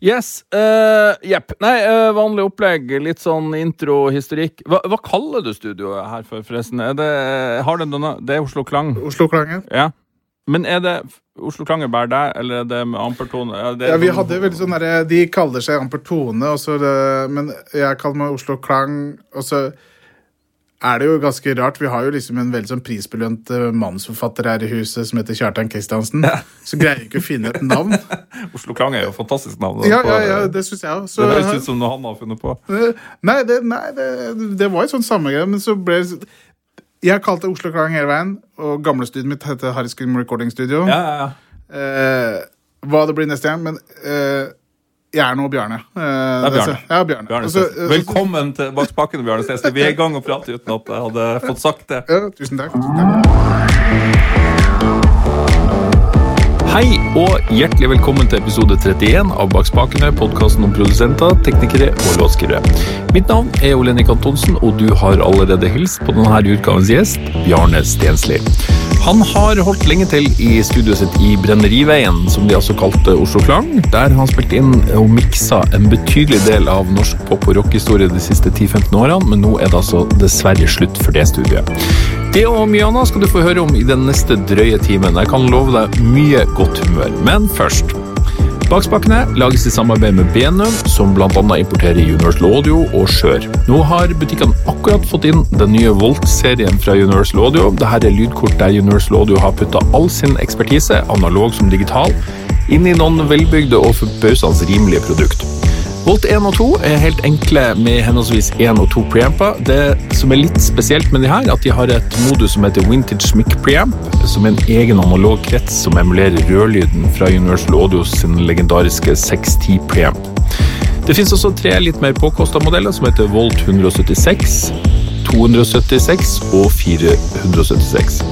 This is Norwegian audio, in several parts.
Yes. eh, Jepp. Nei, uh, vanlig opplegg. Litt sånn intro, historikk. Hva, hva kaller du studioet her for, forresten? Er det, har det, noen, det er Oslo Klang? Oslo Klang, Ja. Men er det Oslo Klang er bare deg, eller er det med ampertone? Er Ja, vi hadde veldig sånn derre De kaller seg Amper Tone, og så det, men jeg kaller meg Oslo Klang. Og så er det jo ganske rart. Vi har jo liksom en veldig sånn prisbelønt eh, mannsforfatter her i huset som heter Kjartan Kristiansen. Så greier jeg ikke å finne et navn. Oslo Klang er jo et fantastisk navn. Ja, ja, ja, det syns jeg òg. det høres ut som noe han har funnet på. Nei, det, nei det, det var jo sånn samme greie, men så ble det Jeg har kalt det Oslo Klang hele veien, og gamle studioet mitt heter Harry Scream Recording Studio. Ja, ja, ja. Eh, hva det blir neste gang, men eh, jeg er nå Bjarne. Eh, Det er Bjarne. altså, Ja, Bjarne. Bjarne Og. Velkommen til bak spakene, Bjarne Stensli. Vi er i gang og prater uten at jeg hadde fått sagt det. Ja, tusen takk. Tusen takk. Hei og hjertelig velkommen til episode 31 av Bak spakene, podkasten om produsenter, teknikere og låtskrivere. Mitt navn er Olenik Antonsen, og du har allerede hilst på denne utgavens gjest, Bjarne Stensli. Han har holdt lenge til i studioet sitt i Brenneriveien, som de altså kalte Oslo Klang, der han spilte inn og miksa en betydelig del av norsk pop- og rockehistorie de siste 10-15 årene, men nå er det altså dessverre slutt for det studiet. Det og mye annet skal du få høre om i den neste drøye timen. Jeg kan love deg mye godt humør. Men først. Bakspakene lages i samarbeid med Benum, som bl.a. importerer Universal Audio og Skjør. Nå har butikkene akkurat fått inn den nye Volt-serien fra Universal Audio. Dette er lydkort der Universal Audio har putta all sin ekspertise, analog som digital, inn i noen velbygde og forbausende rimelige produkt. Volt 1 og 2 er helt enkle med henholdsvis 1 og 2 preamper. Det som er litt spesielt med de her, at de har et modus som heter Vintage Mic Preamp, som er en egen analog krets som emulerer rørlyden fra Universal Audio sin legendariske 610 preamp. Det finnes også tre litt mer påkosta modeller som heter Volt 176, 276 og 476.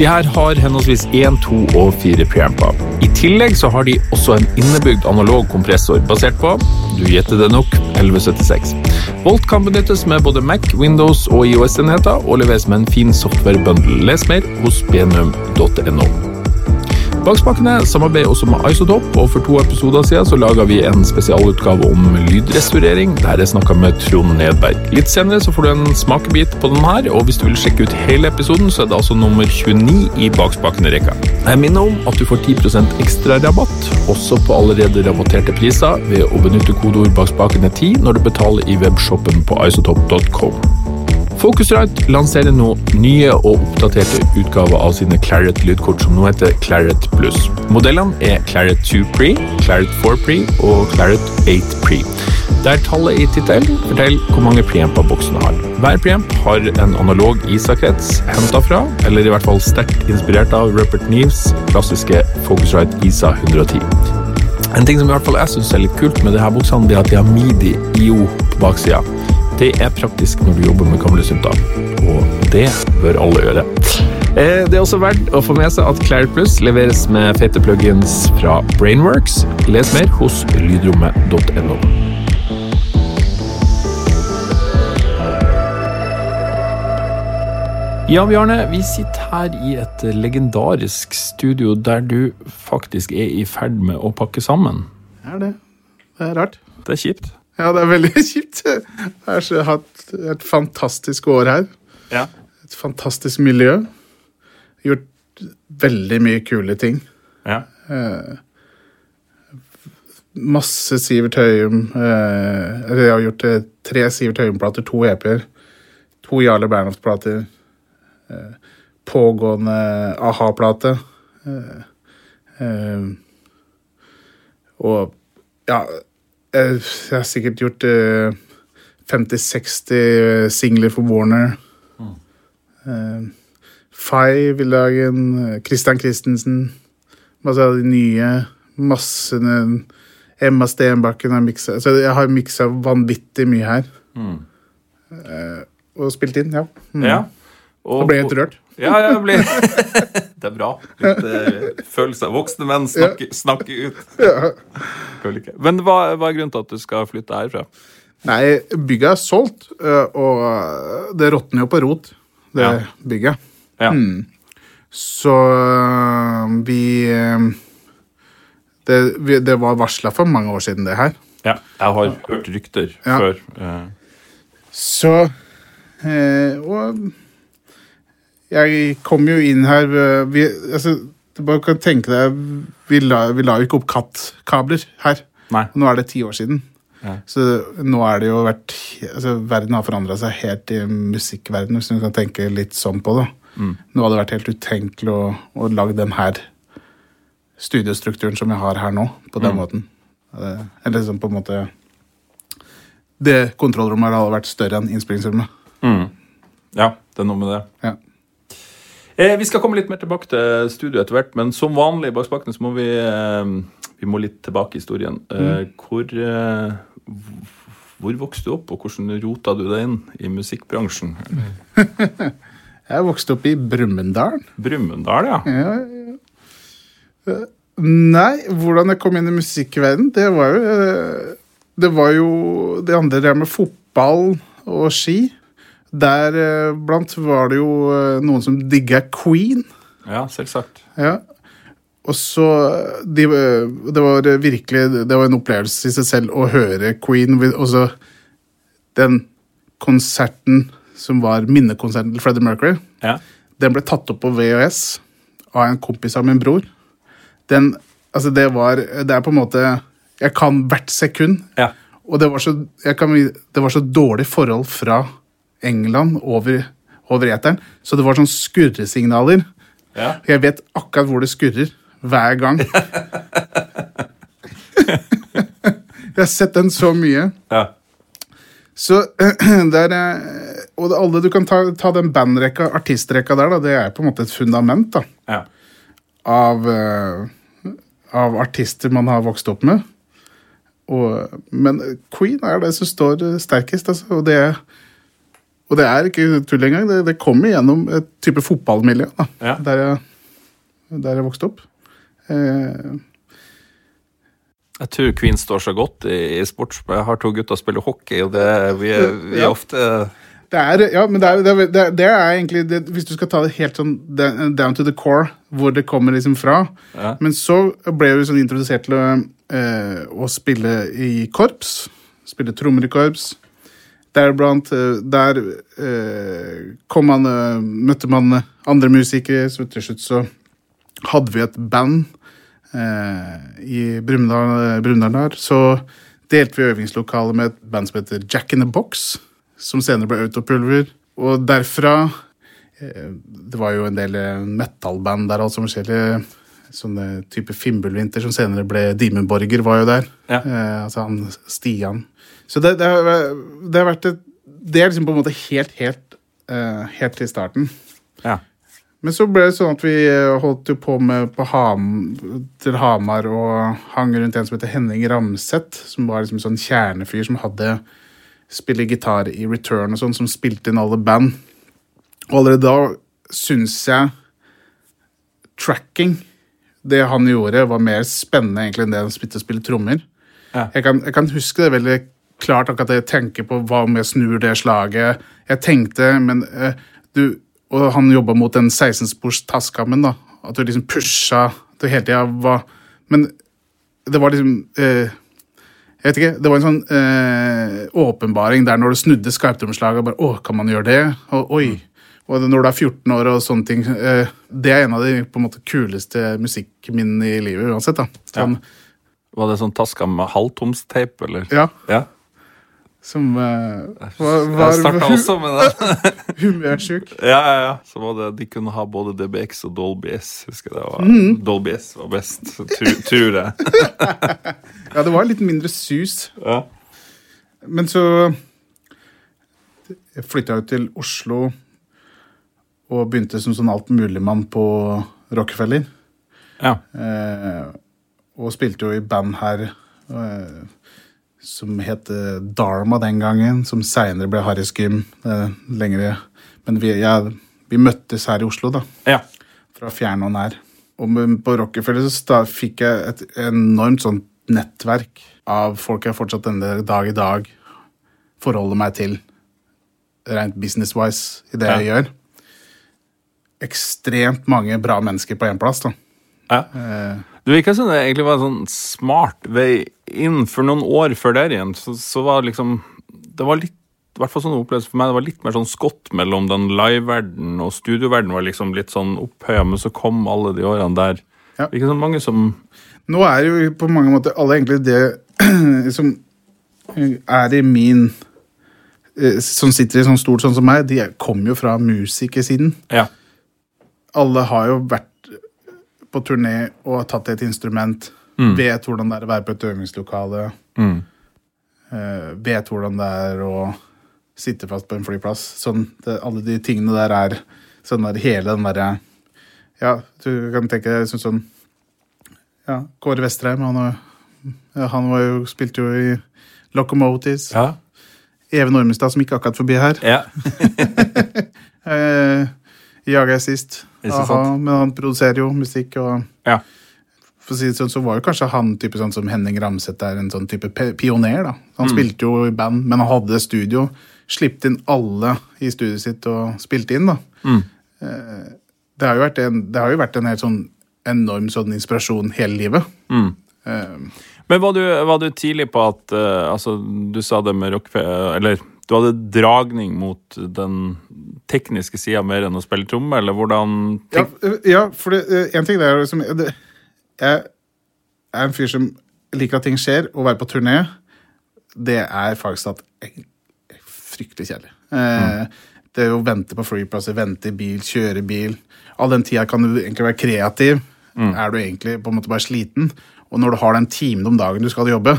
De her har henholdsvis 1, 2 og 4 preamper. I tillegg så har de også en innebygd analog kompressor basert på, du gjetter det nok, 1176. Volt kan benyttes med både Mac, Windows og IOS-enheter, og leveres med en fin software-bundle. Les mer hos benum.no. Bakspakene samarbeider også med Isotop, og for to episoder siden så laga vi en spesialutgave om lydrestaurering, der jeg snakka med Trond Nedberg. Litt senere så får du en smakebit på den her, og hvis du vil sjekke ut hele episoden, så er det altså nummer 29 i Bakspakene-rekka. Jeg minner om at du får 10% ekstra rabatt, også på allerede rabatterte priser, ved å benytte kodeord bakspakene10 når du betaler i webshoppen på isotop.com. Focusrite lanserer nå nye og oppdaterte utgaver av sine Claret lydkort, som nå heter Claret Plus. Modellene er Claret 2 Pre, Claret 4 Pre og Claret 8 Pre. Der tallet i tittelen forteller hvor mange preamper boksen har. Hver preamp har en analog ISA-krets henta fra, eller i hvert fall sterkt inspirert av Rupert Neves klassiske Focusrite ISA 110. En ting som i hvert fall jeg synes er litt kult med disse buksene, er at de har midi IO på baksida. Det er praktisk når du jobber med gamle synter, og det bør alle gjøre. Eh, Det er også verdt å få med seg at Claret Plus leveres med fete plugins fra Brainworks. Les mer hos lydrommet.no. Ja, Bjarne, vi sitter her i et legendarisk studio der du faktisk er i ferd med å pakke sammen. Det er det. Det er rart. Det er kjipt. Ja, det er veldig kjipt. Jeg har så hatt et fantastisk år her. Ja. Et fantastisk miljø. Gjort veldig mye kule ting. Ja. Masse Sivert Høyum. Eh, jeg har gjort eh, tre Sivert Høyum-plater, to EP-er. To Jarle Bernhoft-plater. Eh, pågående a-ha-plate. Eh, eh, og ja eh, Jeg har sikkert gjort eh, 50-60 singler for Warner. Eh, Fay vil lage en. eh, Christian Christensen. Masse av de nye. Masse Emma Stenbakken har miksa Så jeg har miksa vanvittig mye her. Eh, og spilt inn, ja. Mm. ja. Og, Da ble jeg helt rørt. Ja, jeg blir Det er bra. Litt følelse av Voksne menn snakker, snakker ut. Ja. Men hva, hva er grunnen til at du skal flytte herfra? Nei, bygget er solgt, øh, og øh, det råtner jo på rot, det Ja. bygget. Ja. Så vi Det, det var varsla for mange år siden, det her. Ja, jeg har hørt rykter Ja. før. eh, Så eh, Og jeg kom jo inn her vi, altså, Du bare kan tenke deg Vi la, vi la jo ikke opp kattkabler her. Nei. Nå er det ti år siden. Ja. Så nå er det jo vært altså, Verden har forandra seg helt i musikkverdenen, hvis du kan tenke litt sånn på det. Mm. Nå hadde det vært helt utenkelig å, å lage den her studiestrukturen som vi har her nå, på den måten. Eh, Eller liksom på en måte Det kontrollrommet hadde vært større enn innspillingsrommet. Mm. Ja, det er noe med det. Ja. Eh, vi skal komme litt mer tilbake til studio etter hvert, men som vanlig i Bakspakene så må vi, eh, vi må litt tilbake i historien. Mm. hvor, eh, hvor vokste du opp, og hvordan rota du deg inn i musikkbransjen? Jeg vokste opp i Brumunddal. Brumunddal, ja. Ja, ja. Eh, Nei, hvordan jeg kom inn i musikkverdenen, det var jo eh, Det var jo det andre der med fotball og ski. Der eh, blant var det jo eh, noen som digga Queen. Ja, selvsagt. Ja. Og så de, eh, Det var virkelig Det var en opplevelse i seg selv å høre Queen. Og så den konserten som var minnekonserten til Freddie Mercury. Ja. Den ble tatt opp på VHS av en kompis av min bror. Den, altså det var Det er på en måte Jeg kan hvert sekund. Ja. Og det var så, kan, det var så dårlig forhold fra England over, over eteren. Så det var sånn skurresignaler. Ja. Jeg vet akkurat hvor det skurrer hver gang. jeg har sett den så mye. ja. Så der, eh, Og alle du kan ta, ta den bandrekka, artistrekka der, da, det er på en måte et fundament da, ja. av, eh, av artister man har vokst opp med. Og, men Queen er det som står sterkest, altså. Og det, og det er ikke tull engang. Det, det kommer gjennom et type fotballmiljø da, Ja. der, jeg, der jeg vokste opp. Eh, Jeg tror Queen står så godt i, i sports. Jeg har to gutter som spiller hockey, og det, vi, er, vi er Ja. ofte Det er, ja, men det er, det er, det er, det er egentlig det, Hvis du skal ta det helt sånn down to the core, hvor det kommer liksom fra Ja. Men så ble jeg jo sånn introdusert til å, eh, å spille i korps. Spille trommer i korps. Deriblant blant, Der eh, kom man, eh, møtte man andre musikere, så til slutt så hadde vi et band eh, i Brumunddal der. Så delte vi øvingslokalet med et band som heter Jack in the Box, som senere ble Autopulver. Og derfra eh, Det var jo en del metallband der, altså forskjellige sånne type Fimbulvinter, som senere ble Dimenborger, var jo der. Ja. Eh, altså han Stian. Så det, det, har, det har vært et Det er liksom på en måte helt, helt, uh, helt til starten. Ja. Men så ble det sånn at vi eh, holdt jo på med på Ham, til Hamar og hang rundt en som heter Henning Ramseth, som var liksom sånn kjernefyr som hadde spille gitar i Return og sånn, som spilte inn alle band. Og allerede da syns jeg tracking, det han gjorde, var mer spennende egentlig enn det han spilte og spille trommer. Ja. Jeg, kan, jeg kan huske det veldig klart akkurat det jeg tenker på hva om jeg snur det slaget. Jeg tenkte, men eh, du Og han jobba mot den 16-spors taskammen, da. At du liksom pusha du hele tida var Men det var liksom eh, Jeg vet ikke. Det var en sånn eh, åpenbaring der når du snudde skarptrommeslaget. Bare, å, kan man gjøre det? Og, oi. Og når du er 14 år og sånne ting eh, Det er en av de på en måte kuleste musikkminnene i livet uansett. da. Sånn, Var det sånn taska med halvtomsteip, eller? ja. Ja. Som uh, var, var Jeg starta også med det. humørsjuk. Ja, ja, ja. Så var det, De kunne ha både DBX og Dolby S. Husker jeg det var. mm. Dolby S var best, tror jeg. Ja, det var litt mindre sus. Ja. Men så Jeg flytta jo til Oslo og begynte som sånn altmuligmann på Rockefeller. ja. Eh, og spilte jo i band her eh, som het eh, Dharma den gangen, som seinere ble Harris Gym. Eh, lengre. Men vi, ja, vi møttes her i Oslo, da. ja. Fra fjern og nær. Og på Rockefeller så fikk jeg et enormt sånt nettverk av folk jeg fortsatt denne dag i dag forholder meg til rent business-wise i det jeg gjør. Ekstremt mange bra mennesker på én plass. da. Ja. Eh, Du virka som det egentlig var en sånn smart vei inn. For noen år før der igjen, så, så var liksom Det var litt i hvert fall sånn opplevelse for meg, det var litt mer sånn skott mellom den live-verdenen og studioverdenen var liksom litt sånn opphøya, men så kom alle de årene der. Ja. Ikke så mange som Nå er jo på mange måter alle egentlig det som er i min eh, Som sitter i sånn stort sånn som meg, de kom kommer jo fra musikersiden. Ja. Alle har jo vært på turné og tatt et instrument. Vet hvordan det er å være på et øvingslokale. Mm. Uh, vet hvordan det er å sitte fast på en flyplass. Sånn, det, alle de tingene der er sånn der hele den derre Ja, du kan tenke deg sånn sånn Ja, Kåre Vestreim, han, han var jo, spilte jo i Locomotives. Ja. Even Ormestad, som gikk akkurat forbi her. ja. Eh, jaga jeg sist. Aha, men han produserer jo musikk, og ja. For å si det sånn, så var jo kanskje han type sånn som Henning Ramseth er en sånn type pioner. da. Han spilte jo i band, men han hadde studio. Slippte inn alle i studioet sitt og spilte inn. da. Mm. Det har jo vært en, det har jo vært en helt sånn enorm sånn inspirasjon hele livet. Eh, Men var du, var du tidlig på at uh, Altså, du sa det med rock... Eller du hadde dragning mot den tekniske sida mer enn å spille tromme, eller hvordan ja, eh, ja, for det, eh, en ting det er liksom det, Jeg er en fyr som liker at ting skjer, og være på turné, det er faktisk at fryktelig kjedelig. Eh, Det å vente på flyplasser, vente i bil, kjøre bil All den tida kan du egentlig være kreativ. Er du egentlig på en måte bare sliten? Og når du har den timen om dagen du skal jobbe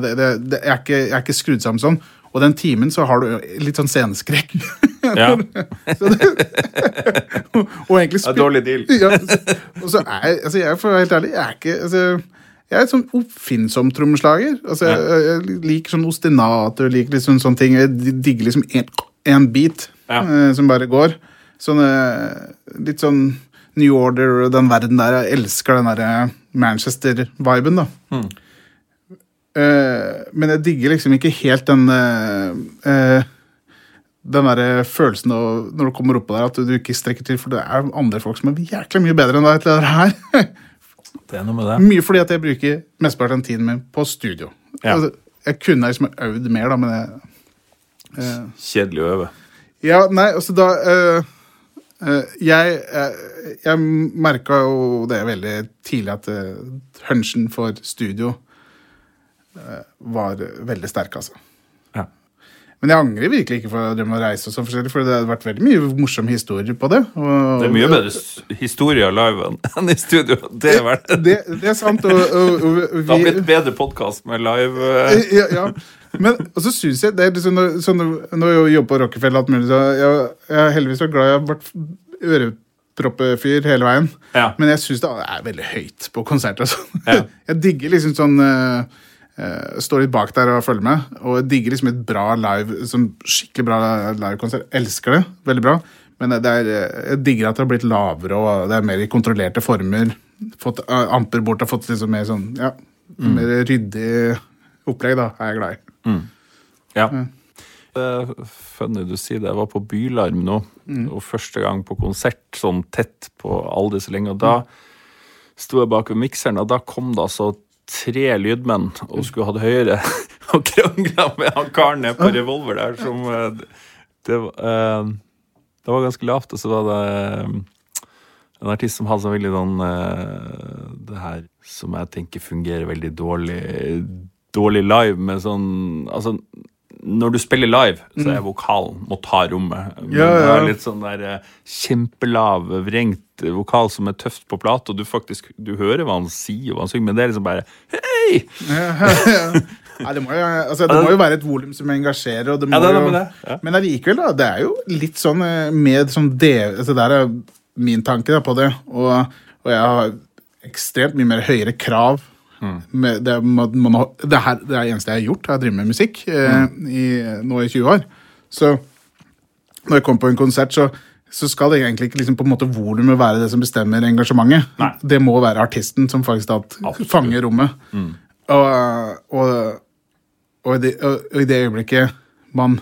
det, det, det, jeg, er ikke, jeg er ikke skrudd sammen sånn. Og den timen så har du litt sånn sceneskrekk. Ja, og egentlig det er dårlig deal. ja, så- og så er jeg, altså jeg, for å være helt ærlig, jeg er ikke altså, Jeg er et sånn oppfinnsom trommeslager. Altså, jeg, jeg liker sånn ostinater, liker liksom sånne ting. Jeg digger liksom én bit Ja. uh, som bare går. Sånn eh, litt sånn New Order og den verden der. Jeg elsker den derre Manchester-viben, da. Eh, men jeg digger liksom ikke helt den uh, uh, den der følelsen av, når du kommer oppå der, at du ikke strekker til. For det er andre folk som er jækla mye bedre enn deg til det her. Det er noe med det. Mye fordi at jeg bruker mesteparten av tiden min på studio. Ja. Altså, jeg kunne liksom øvd mer, da, men jeg Kjedelig å øve. Ja, nei, altså da Jeg, uh, jeg merka jo det veldig tidlig at uh, hunchen for studio var veldig sterk, altså. Ja. Men jeg angrer virkelig ikke for å drømme å reise, og sånn forskjellig, for det har vært veldig mye morsomme historier på det. Og, Det er mye bedre historier live enn- i studio. Det er verdt det. Det, er sant. Og, og, og Det har blitt bedre podkast med live eh, ja, ja. Men og så syns jeg det er liksom, når, sånn, når jeg jobber på Rockefeller og alt mulig, så jeg, jeg er heldigvis så glad jeg har vært øreproppefyr hele veien. Ja. Men jeg syns det er veldig høyt på konserter. og sånn. Ja. Jeg digger liksom sånn uh, Står litt bak der og følger med. Og jeg digger liksom et bra live, skikkelig bra livekonsert. Elsker det. Veldig bra. Men det er, jeg digger at det har blitt lavere, og det er mer i kontrollerte former. Fått uh, amper bort og fått liksom mer sånn ja, mer ryddig opplegg, da, er jeg glad i. Ja. Det er funny du sier det. Jeg var på Bylarm nå, og første gang på konsert sånn tett på aldri så lenge. Og da sto jeg bak ved mikseren, og da kom det altså tre lydmenn og skulle hatt høyere og krangla med han karen på Revolver der som eh, Det, var, eh, det var ganske lavt, og så var det eh, en artist som hadde sånn veldig sånn Det her som jeg tenker fungerer veldig dårlig Dårlig live, med sånn Altså, når du spiller live, så er vokalen må ta rommet. Men Ja, det er litt sånn der kjempelav, vrengt vokal som er tøft på plate, og du faktisk Du hører hva han sier, og hva han synger, men det er liksom bare Hei! Nei, det, må jo, altså, det må jo være et volum som engasjerer. Og det må Ja, det det, jo, ja. Men allikevel, da. Det er jo litt sånn eh, med sånn det, altså, Det er min tanke da, på det. Og, og jeg har ekstremt mye mer høyere krav. Mm. Med, det, man, man, det, her, det er det eneste jeg har gjort. Jeg har drevet med musikk eh, Mm. i, nå i 20 år. Så når jeg kommer på en konsert, så, så skal det egentlig ikke liksom, på en måte volumet være det som bestemmer engasjementet. Nei. Det må være artisten som faktisk da fanger rommet. Og, og, og, i det, og i det øyeblikket man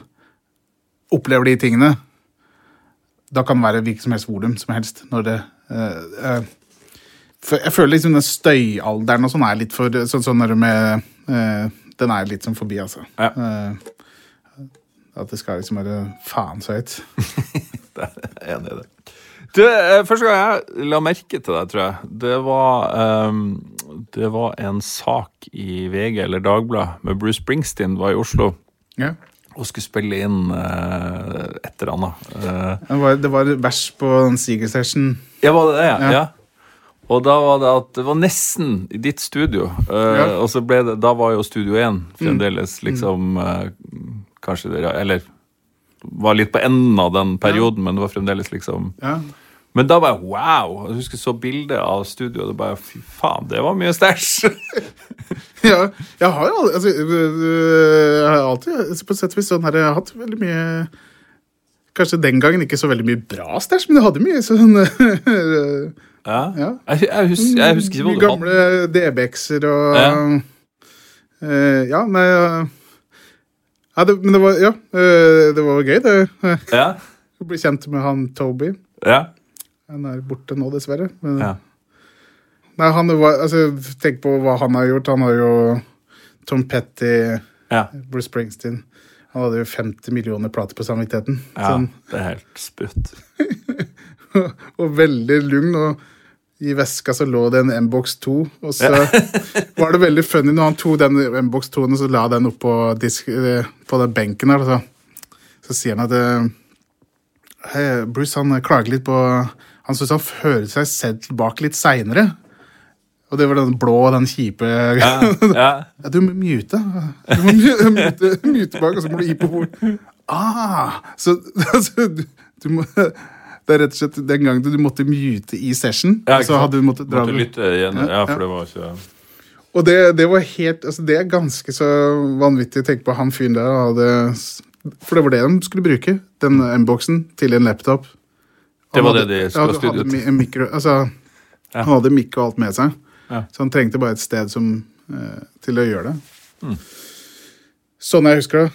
opplever de tingene, da kan det være hvilket som helst volum som helst. Når det, eh, eh, Jeg føler liksom den støyalderen og sånn er litt for sånn, sånn når det med eh, Den er litt sånn forbi, altså. Ja. Eh, at det skal liksom være faen så høyt. Jeg er enig i det. Du, eh, første gang jeg la merke til deg, tror jeg, det var, um, det var en sak i VG eller Dagbladet med Bruce Springsteen var i Oslo Ja. og skulle spille inn uh, et eller annet. Uh, Det var, det var vers på den Seager Session. ja, var det det? Ja. Ja. Og da var det at det var nesten i ditt studio. Uh, Ja. Og så ble det, da var jo Studio 1 fremdeles liksom eh, Kanskje det Eller var litt på enden av den perioden, men det var fremdeles liksom Ja. Men da var jeg wow! Jeg husker så bildet av studio, og det bare fy faen, det var mye stæsj! ja, jeg har jo altså, øh, Jeg har alltid altså, på sett og vis sånn her, jeg har hatt veldig mye Kanskje den gangen ikke så veldig mye bra stæsj, men jeg hadde mye sånn øh, Ja. Ja. Jeg, jeg, husker, jeg husker ikke hva du hadde. gamle DBX-er og Ja. Uh, Ja, nei øh, ja, det, Men det var Ja, øh, det var gøy, det. Ja. Å bli kjent med han Toby. Ja. Han er borte nå, dessverre. Men, ja. Nei, han var, altså, Tenk på hva han har gjort. Han har jo Tom Petty, ja. Bruce Springsteen Han hadde jo 50 millioner plater på samvittigheten. ja. Sånn, Det er helt spytt. og veldig lugn. Og i veska så lå det en M-box 2. Og så var det veldig funny når han tok den M-box 2-en og så la den opp på, disk, eh, på den benken der. Så, så sier han at hey, Bruce han klager litt på Han syns han hører seg sett tilbake litt seinere. Og det var den blå, den kjipe Ja. ja. Ja, du må mute. Du må mute, mute bak, og så må du gi på bord. Ah, så altså, du, du må, Det er rett og slett den gangen du måtte mute i session. Ja, så hadde du måttet dra Måtte lytte igjen. Ja, Ja, for det var ikke Og det, det var helt altså Det er ganske så vanvittig å tenke på han fyren der. Hadde, for det var det de skulle bruke, den M-boksen, til en laptop. Det var var det de skulle ja, studiet. hadde mikro, altså, Ja. Han hadde mikk og alt med seg. Ja. Så han trengte bare et sted som, eh, til å gjøre det. Mm. Sånn jeg husker det.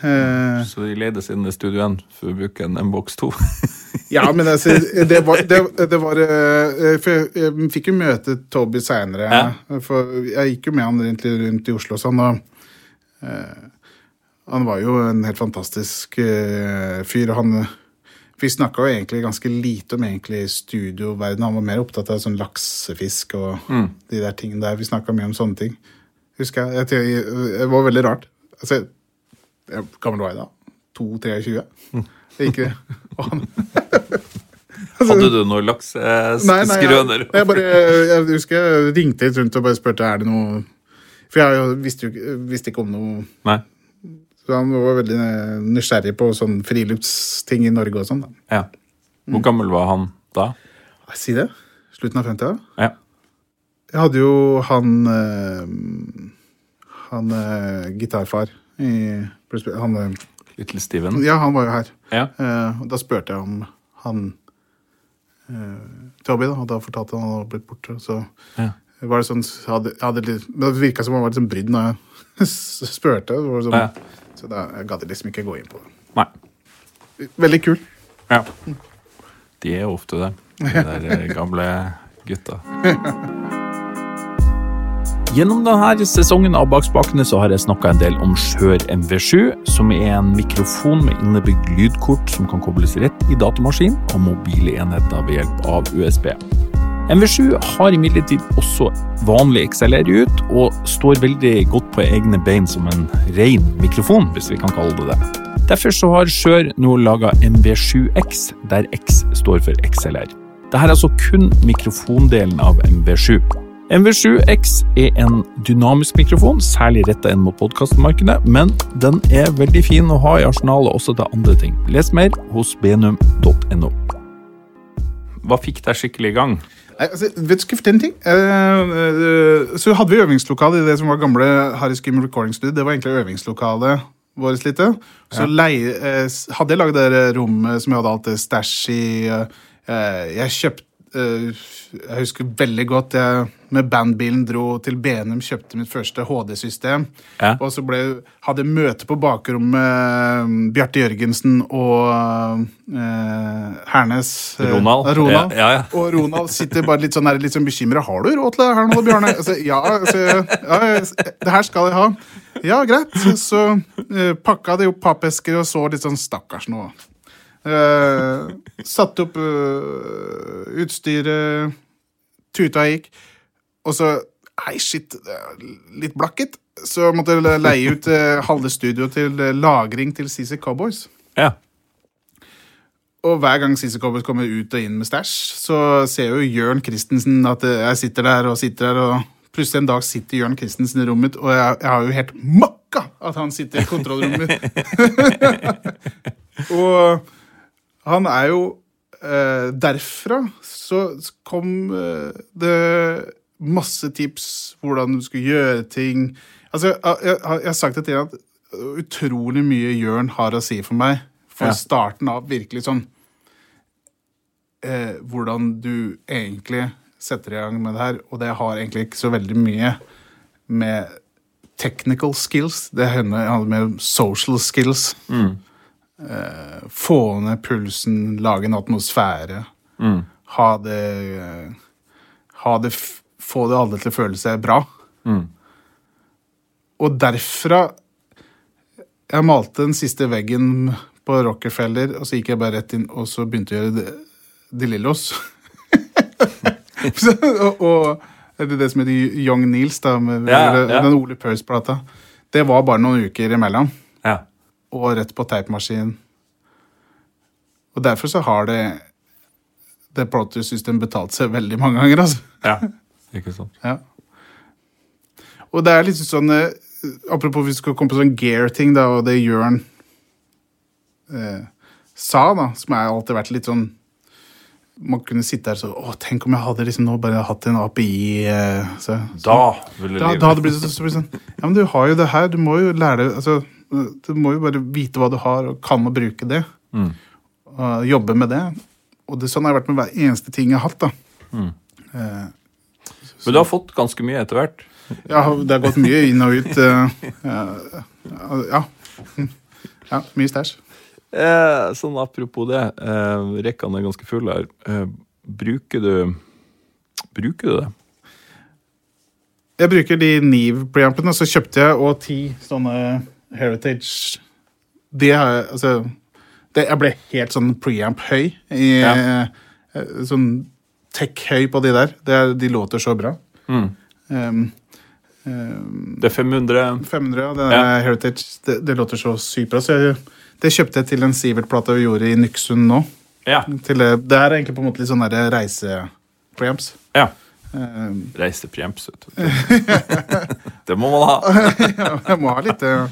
Eh, Så de ledes inn i Studio 1 for å bruke en M-boks 2. ja, men altså, det var, det, det var eh, For jeg, jeg fikk jo møte Toby seinere. Ja. For jeg gikk jo med han rundt, rundt i Oslo og sånn. Og, uh, han var jo en helt fantastisk uh, fyr. Han Vi snakka jo egentlig ganske lite om egentlig studioverdenen. Han var mer opptatt av sånn laksefisk og Mm. de der tingene der. Vi snakka mye om sånne ting. Husker jeg. jeg, det var veldig rart. Altså, jeg, gammel var jeg da? 2-23? Det gikk og han, Hadde du noe Nei, nei, jeg, jeg, bare, jeg husker jeg ringte litt rundt og bare spurte er det noe For jeg visste jo visste ikke om noe Nei. Så han var veldig nysgjerrig på sånn friluftsting i Norge og sånn. Ja. Hvor gammel var han da? Si det? Slutten av 50-åra? Ja. Jeg hadde jo han eh, Han eh, gitarfar i han, eh, Little Steven? Ja, han var jo her. Ja. Eh, da spurte jeg om han eh, Abid, da, og da fortalte han at han hadde blitt borte. Så Ja. var det sånn hadde, hadde litt, Det virka som han var litt sånn brydd når jeg spurte. Sånn, Ja. Så da gadd jeg liksom ikke gå inn på det. Nei. Veldig kul. Ja. De er ofte det, de der eh, gamle gutta. Gjennom denne sesongen av Bakspakene så har jeg snakka en del om Skjør MV7, som er en mikrofon med innebygd lydkort som kan kobles rett i datamaskin og mobile enheter ved hjelp av USB. MV7 har imidlertid også vanlig XLR ut, og står veldig godt på egne bein som en ren mikrofon, hvis vi kan kalle det det. Derfor så har Skjør nå laga MV7X, der X står for XLR. Dette er altså kun mikrofondelen av MV7. MV7X er en dynamisk mikrofon, særlig retta inn mot podkastmarkedet, men den er veldig fin å ha i arsenalet også til andre ting. Les mer hos benum.no. Hva fikk deg skikkelig i gang? Nei, altså, vet du, en ting? Eh, eh, så hadde vi øvingslokale i det som var gamle Harry Skim Recording Studio. Det var egentlig øvingslokalet vårt lite. Så leie, eh, hadde jeg laget det rommet som jeg hadde alt det stæsj i. eh, jeg kjøpt, eh, Jeg husker veldig godt jeg med bandbilen dro til Benum, kjøpte mitt første HD-system. Ja. Og så ble, hadde jeg møte på bakrommet med Bjarte Jørgensen og eh, Hernes. eh, Ronald. Ronald. Ja, ja. Og Ronald sitter bare litt sånn, litt sånn bekymra. Har du råd til det her nå, Bjarne? Altså, ja, altså, det her skal jeg ha. Ja, greit. Så eh, pakka de opp pappesker og så litt sånn stakkars nå. Uh, satte opp uh, utstyret, tuta gikk, og så Hei, shit, litt blakket. Så måtte jeg leie ut uh, halve studioet til eh, lagring til CC Cowboys. ja. Og hver gang CC Cowboys kommer ut og inn med stæsj, så ser jo Jørn Christensen at eh, jeg sitter der og sitter der, og plutselig en dag sitter Jørn Christensen i rommet mitt, og jeg, jeg har jo helt makka at han sitter i kontrollrommet mitt. og han er jo eh, Derfra så kom eh, det masse tips hvordan du skulle gjøre ting. Altså, jeg, jeg, jeg har sagt det til deg at utrolig mye Jørn har å si for meg. For Ja. starten av virkelig sånn eh, Hvordan du egentlig setter i gang med det her. Og det har egentlig ikke så veldig mye med technical skills. Det handler med social skills. Eh, få ned pulsen, lage en atmosfære. Ha det eh, Ha det Få det alle til å føle seg bra. Og derfra Jeg malte den siste veggen på Rockefeller, og så gikk jeg bare rett inn og så begynte jeg å gjøre De, Lillos. Og, og det er det som heter Young Neils, da, med Ja, ja. den Ole Purse-plata. Det var bare noen uker imellom ja. Og rett på teipmaskin. Og derfor så har det det Proto System betalt seg veldig mange ganger, altså. ja. Ikke sant. Ja. Og det er litt sånn Apropos Apropos vi skal komme på sånn gear-ting, da, og det Jørn eh, sa, da, som har alltid vært litt sånn Man kunne sitte her og så tenk om jeg hadde liksom nå bare hatt en API så, så, Da ville livet da hadde det blitt så, så sånn Ja, men du har jo det her. Du må jo lære deg altså, Du må jo bare vite hva du har, og kan å bruke det. Mm. Og jobbe med det. Og det, sånn har jeg vært med hver eneste ting jeg har hatt. da. Mm. Eh, Men du har fått ganske mye etter hvert. ja, det har gått mye inn og ut. eh, ja, ja. ja. Mye stæsj. Eh, sånn apropos det, eh, rekkene er ganske fulle her. Eh, bruker du Bruker du det? Jeg bruker de Neve-preampene, så kjøpte jeg og ti sånne Heritage Det har jeg Altså det, Jeg ble helt sånn preamp-høy. Ja. eh, Sånn tech-høy på de der. Det de låter så bra. Mm. Um, um, Det er 500 500, ja. Det, Ja. er Heritage, det, det låter så sykt bra. Så jeg, det kjøpte jeg til en Sivert-plate vi gjorde i Nyksund nå. Ja. Til det, det er egentlig på en måte litt sånn reise-preamps. ja. Um, Reisepreamps, vet du. det må man ha. jeg må ha litt eh.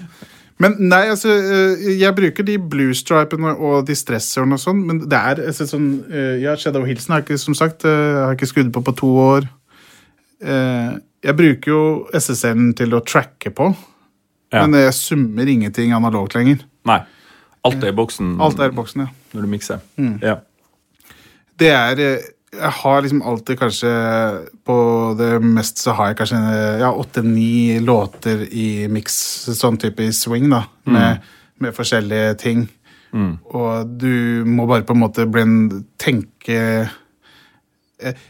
Men nei, altså, eh, jeg bruker de bluestripene og de stresserne og sånn, men det er altså, sånn eh, Ja, Shadow Hilsen har ikke, som sagt, eh, har ikke skrudd på på to år. Eh, Jeg bruker jo SSL-en til å tracke på, Ja. men jeg summer ingenting analogt lenger. Nei. Alt er i boksen Alt er i boksen, ja. når du mikser. Mm. Ja. Det er eh, Jeg har liksom alltid kanskje På det mest så har jeg kanskje ja, åtte-ni låter i miks, sånn type i swing, da. Med, med forskjellige ting. Mm. Og du må bare på en måte bli en tenke eh,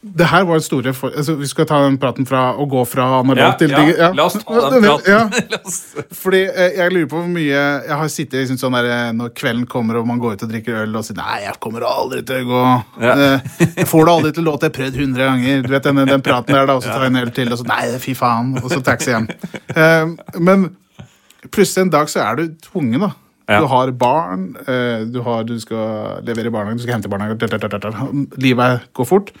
Det her var store for, altså, Vi skal ta den praten fra å gå fra analog Ja, til ja, ja. la oss ta den praten. Ja, fordi eh, jeg lurer på hvor mye Jeg har sittet liksom sånn der eh, når kvelden kommer og man går ut og drikker øl og sier Nei, jeg kommer aldri til å gå eh, Jeg får det aldri til å låte. jeg har prøvd hundre ganger. Du vet den, den praten der, da, og så tar jeg en øl til, og så Nei, fy faen. Og så taxi hjem. Men plutselig en dag så er du tvungen, da. Du har barn, du, har, du skal levere i barnehagen, du skal hente i barnehagen. Livet går fort.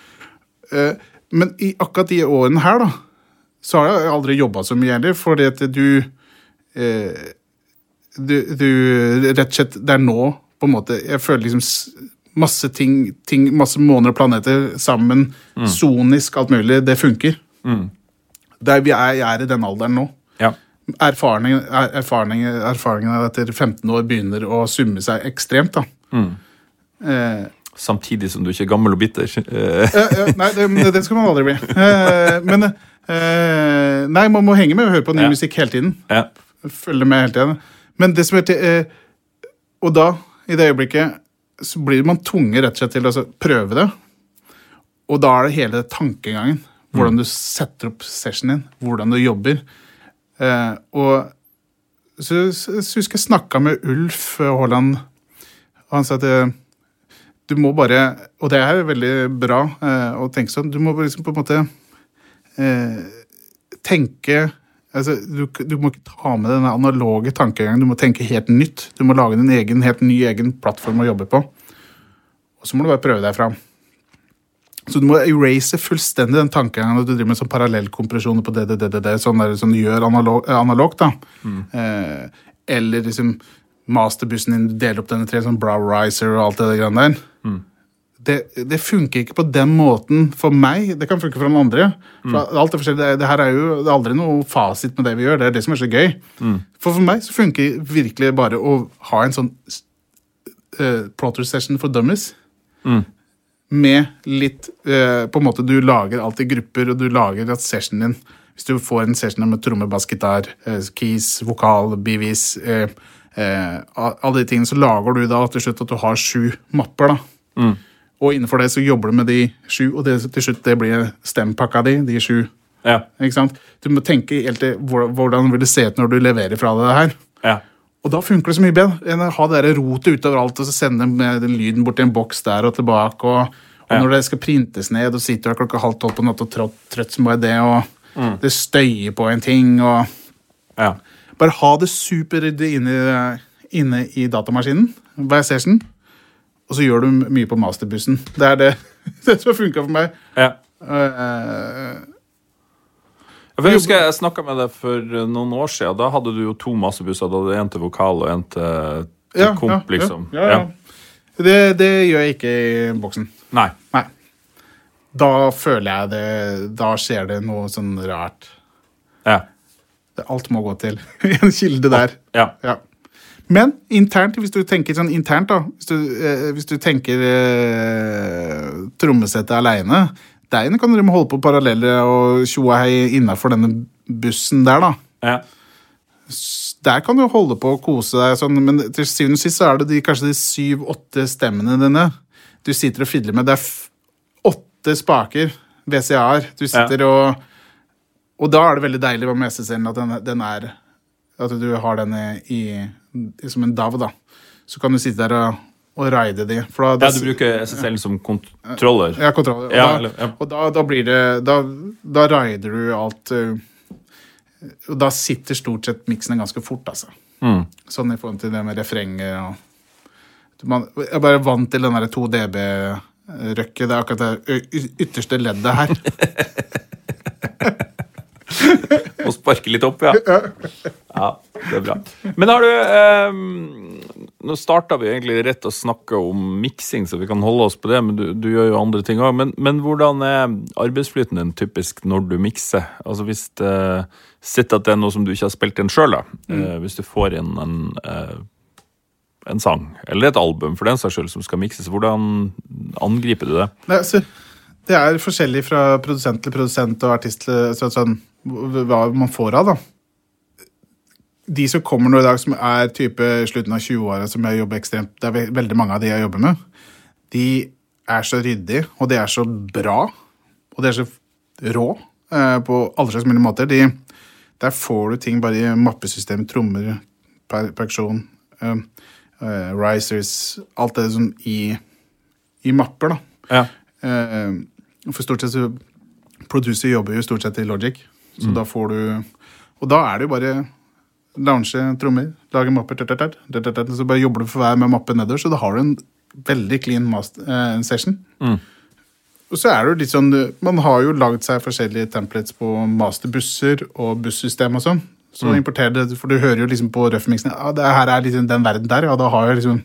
Eh, men i akkurat de årene her, da, så har jeg aldri jobba så mye heller, fordi at du eh, du, du Rett og slett, det er nå på en måte Jeg føler liksom masse ting, ting masse måneder og planeter sammen, sonisk, alt mulig, det funker. Mm. Der vi er, jeg er i den alderen nå. Ja. Erfaringen, er- erfaringen, erfaringen etter 15 år begynner å summe seg ekstremt. da. Mm. Eh, Samtidig som du ikke er gammel og bitter. Eh, ja, nei, det, det skal man aldri bli. Eh, men eh, Nei, man må henge med og høre på ny Ja. musikk hele tiden. ja. Følge med hele tiden. Men det som er eh, Og da, i det øyeblikket, så blir man tvunget rett og slett til å altså, prøve det. Og da er det hele tankegangen. Hvordan du setter opp sessionen din, hvordan du jobber. Eh, og så, så, så husker jeg snakka med Ulf Haaland, og han sa at eh, du må bare Og det er jo veldig bra eh, å tenke sånn. Du må liksom på en måte eh, tenke altså, du, du må ikke ta med denne analoge tankegangen. Du må tenke helt nytt. Du må lage din egen, helt ny egen plattform å jobbe på. Og så må du bare prøve deg fram. Så du må erase fullstendig den tankegangen at du driver med sånn parallellkompresjoner på det, det, det, det, sånn der, som du gjør analog, analogt. da. Eh, eller liksom masterbussen din, du deler opp denne i tre sånn brow riser og alt det der Det, det funker ikke på den måten for meg. Det kan funke for noen andre. For alt er forskjellig. Det, det her er jo det er aldri noe fasit med det vi gjør. Det er det som er så gøy. For for meg så funker virkelig bare å ha en sånn uh, plotter session for dummies. Med litt uh, På en måte Du lager alt i grupper, og du lager at sessionen din Hvis du får en session med tromme, bass, gitar, uh, keys, vokal, bivis eh, Alle de tingene, så lager du da til slutt at du har sju mapper. da Og innenfor det så jobber du med de sju, og det, til slutt det blir stempakka di, de sju. Ja. Ikke sant? Du må tenke helt til hvordan vil det se ut når du leverer fra deg det her. ja. Og da funker det så mye bedre enn å ha det rotet utover alt og så sende med den lyden bort til en boks der og tilbake. Og, og Ja. når det skal printes ned, og sitter du klokka halv tolv på natta og trøtt, trøtt som bare det, og det støyer på en ting og ja. Bare ha det superryddig inne, inne i datamaskinen session, og så gjør du mye på masterbussen. Det er det, det som har funka for meg. ja. Uh, Jeg husker jeg snakka med deg for eh, noen år siden. Da hadde du jo to massebusser. Da hadde En til vokal og en til, til ja, komp, ja, liksom. Ja, ja. Det, det gjør jeg ikke i boksen. Nei. Nei. Da føler jeg det Da skjer det noe sånn rart. Ja. Det, alt må gå til en kilde der. ja. Ja. Men internt, hvis du tenker sånn internt, da Hvis du, eh, hvis du tenker eh, trommesettet aleine Der kan dere holde på parallelle og tjo og hei innafor denne bussen der, da. ja. Der kan du holde på og kose deg, sånn, men til syvende og sist så er det de, kanskje de syv-åtte stemmene dine du sitter og fidler med. Det er åtte spaker, VCA-er. Du sitter og Og da er det veldig deilig med SSL at den, den er At du har den i, i som en DAV, da. Så kan du sitte der og, og raide de. Da, ja, du bruker SSL som kontroller? ja, kontroller. Og, Ja, eller- ja. og da, da blir det Da, da raider du alt uh, Og da sitter stort sett miksene ganske fort, altså. Mm. Sånn i forhold til det med refrenger og man, Jeg er bare vant til den der 2 dB-røkket. Det er akkurat det ytterste leddet her. Og sparke litt opp, ja. Ja, det er bra. Men har du eh, Nå starta vi egentlig rett å snakke om miksing, så vi kan holde oss på det, men du, du gjør jo andre ting òg. Men, men hvordan er arbeidsflyten din typisk når du mikser? Altså hvis det sitter at det er noe som du ikke har spilt inn sjøl, da. Eh, hvis du får inn en, eh, en sang, eller et album for den saks skyld, som skal mikses, hvordan angriper du det? Nei, altså, det er forskjellig fra produsent til produsent og artist til så, sånn, hva man får av, da. De som kommer nå i dag, som er type slutten av 20-åra, som jeg jobber ekstremt Det er veldig mange av de jeg jobber med. De er så ryddige, og de er så bra, og de er så rå eh, på alle slags mulige måter. De, der får du ting bare i mappesystem, trommer, per perkusjon, eh, eh, risers Alt det sånn i, i mapper, da. Ja. Eh, for stort sett så Producer jobber jo stort sett i Logic, så da får du Og da er det jo bare lounge trommer, lage mapper, tørt, tørt, tørt, så bare jobber du for hver med mappe nedover, så da har du en veldig clean master, eh, session. Og så er det jo litt sånn Man har jo lagd seg forskjellige templates på masterbusser og bussystem og sånn. Så importerer det, for du hører jo liksom på røffmiksen ja, det her er liksom den verden der, ja, da har jeg liksom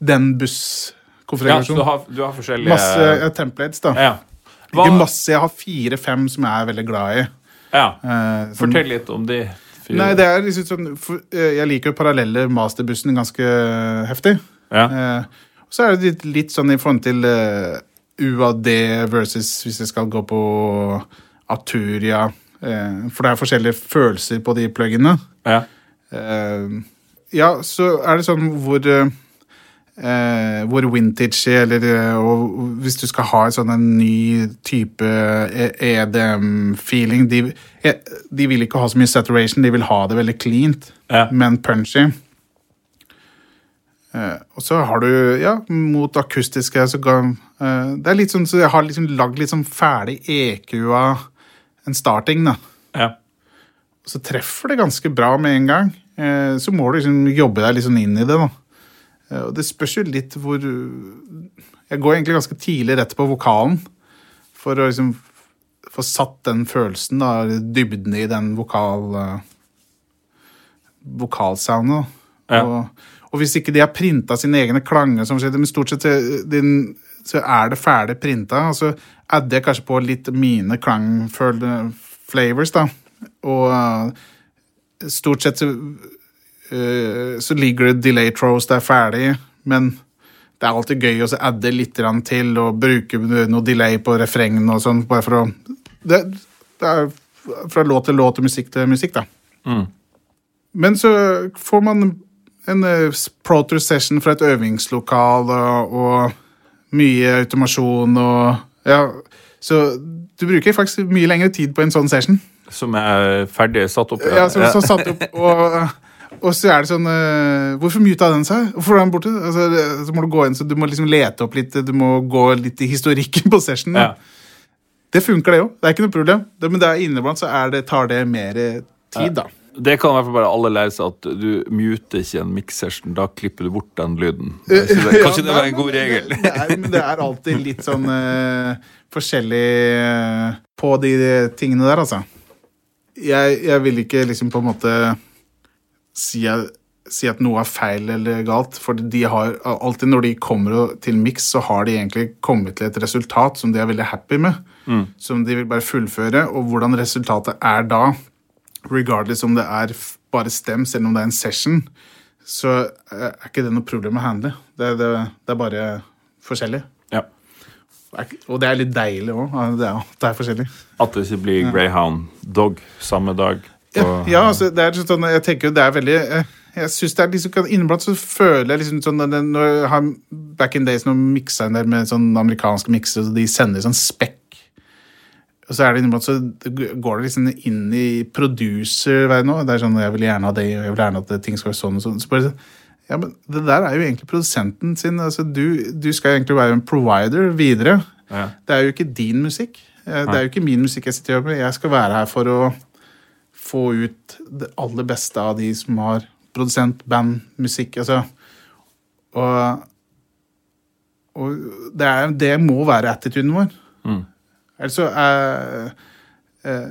den ja, så du har, du har forskjellige Masse eh, templates, da. Ja. Hva, Ikke masse, jeg har fire-fem som jeg er veldig glad i. ja. uh, som- Fortell litt om de. Nei, det er liksom sånn for, uh, Jeg liker parallelle masterbussen ganske heftig. Ja. Eh, Så er det litt, litt sånn i forhold til eh, UAD versus hvis jeg skal gå på Aturia. eh, for det er forskjellige følelser på de pluggene. Ja. Eh, ja, så er det sånn hvor eh, eh, Hvor vintage eller eh, Hvis du skal ha sånn en ny type E- EDM-feeling de, eh, de vil ikke ha så mye saturation, de vil ha det veldig cleant, Ja. men punchy. Eh, og så har du, ja, mot akustiske så kan, eh, Det er litt sånn så jeg har liksom lagd litt sånn ferdig EQ av en starting, da ja. så treffer det ganske bra med en gang. Eh, Så må du liksom jobbe deg litt sånn inn i det. da. Eh, Og det spørs jo litt hvor Jeg går egentlig ganske tidlig rett på vokalen for å liksom få satt den følelsen, da, dybden i den vokal... eh, vokalsoundet. Ja. Og, og hvis ikke de har printa sine egne klanger, som skjedde, men stort sett din, så er det ferdig printa. Og så adder jeg kanskje på litt mine klangflavors, da. Og eh, stort sett så, så ligger det delay throws der ferdig, men det er alltid gøy å adde litt til og bruke noe delay på refrengene og sånn, bare for å det, det er fra låt til låt og musikk til musikk, da. Mm. Men så får man en proter Pro Tour session fra et øvingslokal og, og mye automasjon og Ja, så du bruker faktisk mye lengre tid på en sånn session. Som er ferdig satt opp? Ja, ja som, som satt opp, og, og så er det sånn uh, Hvorfor muta den seg? Hvorfor er den borte? Altså, så må du gå inn, så du må liksom lete opp litt, du må gå litt i historikken på sessionen. Ja. Det funker, det òg. Det er ikke noe problem. Det, men det er inniblant så er det, tar det mer tid, da. Det kan i hvert fall bare alle lære seg at du muter ikke en mix-session. Da klipper du bort den lyden. Det, kanskje det var en god regel? Det er, men det er alltid litt sånn uh, forskjellig uh, på de tingene der, altså. Jeg, jeg vil ikke liksom på en måte si, si at noe er feil eller galt, for de har alltid når de kommer til mix, så har de egentlig kommet til et resultat som de er veldig happy med. Som de vil bare fullføre, og hvordan resultatet er da, regardless om det er bare stems eller om det er en session, så eh, er ikke det noe problem å handle. Det, det, det er bare forskjellig. Ja. Og det er litt deilig òg, det, er- det er forskjellig. At det ikke blir Greyhound Dog samme dag. Ja, ja altså, det er sånn, jeg tenker jo det er veldig eh, Jeg synes det er liksom Inniblant så føler jeg liksom sånn Når jeg har back in days når miksa en der med sånn amerikanske mikser, så de sender sånn spekk. Og så er det innimellom så går det liksom inn i producer-verdenen òg. Det er sånn jeg vil gjerne ha det, og jeg vil gjerne at ting skal være sånn og sånn. Så bare, sånn, ja, men det der er jo egentlig produsenten sin. Altså, du, du skal egentlig være en provider videre. Ja. Det er jo ikke din musikk. Eh, Det er jo ikke min musikk jeg sitter og gjør med. Jeg skal være her for å få ut det aller beste av de som har produsent, band, musikk. Altså. Og, og det, er, det må være attituden vår. Mm. Altså så er eh,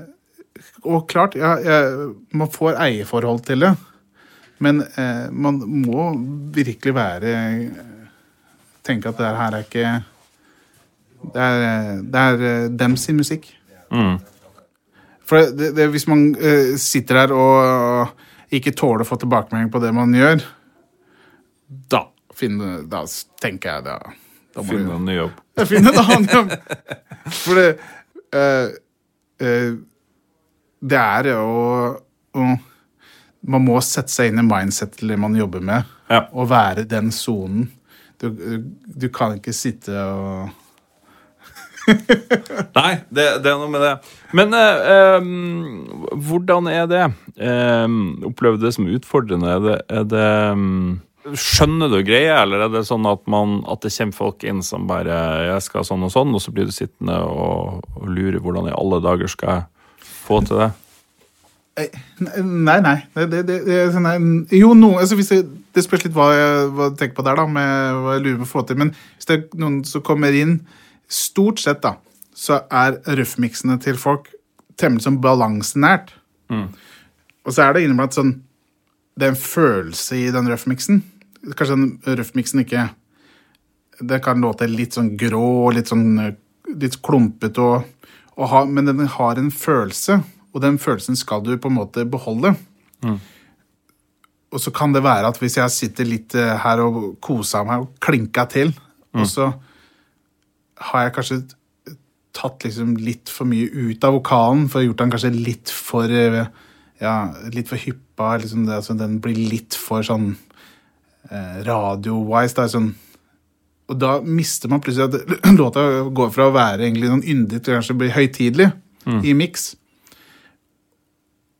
Og klart, ja, jeg, man får eierforhold til det. Men eh, man må virkelig være Tenke at det her er ikke Det er, det er eh, dem sin musikk. Mm. For det, det, hvis man uh, sitter der og ikke tåler å få tilbakemelding på det man gjør, da, finne, da tenker jeg da, da må Finn en ny jobb. Ja, finne en annen jobb. For det uh, Det er jo Man må sette seg inn i mindset til det man jobber med, Ja. og være den sonen. Du, du kan ikke sitte og Nei, det, det er noe med det. Men em, hvordan er det? Um, opplever du det som utfordrende? Er det, er det um, Skjønner du greia, eller er det sånn at, man, at det kommer folk inn som bare 'Jeg skal sånn og sånn', og så blir du sittende og, og lure hvordan i alle dager skal jeg få til det? Nei, nei. Det, det, det, er sånn Jo, no, altså det spørs litt hva jeg, hva jeg tenker på der, da, med hva jeg lurer på å få til. Men hvis det er noen som kommer inn Stort sett, da, så er røffmiksene til folk temmelig sånn balansenært. Og så er det inneblant sånn Det er en følelse i den røffmiksen. Kanskje den røffmiksen ikke Det kan låte litt sånn grå, litt sånn litt klumpete, og, og ha, men den har en følelse, og den følelsen skal du på en måte beholde. og så kan det være at hvis jeg sitter litt eh, her og koser meg og klinka til, og så har jeg kanskje tatt liksom litt for mye ut av vokalen, for gjort den kanskje litt for eh, ja, litt for hyppa. Liksom det, altså den blir litt for sånn eh, radio-wise. sånn og da mister man plutselig at låta går fra å være egentlig sånn yndig til kanskje å bli høytidelig i miks.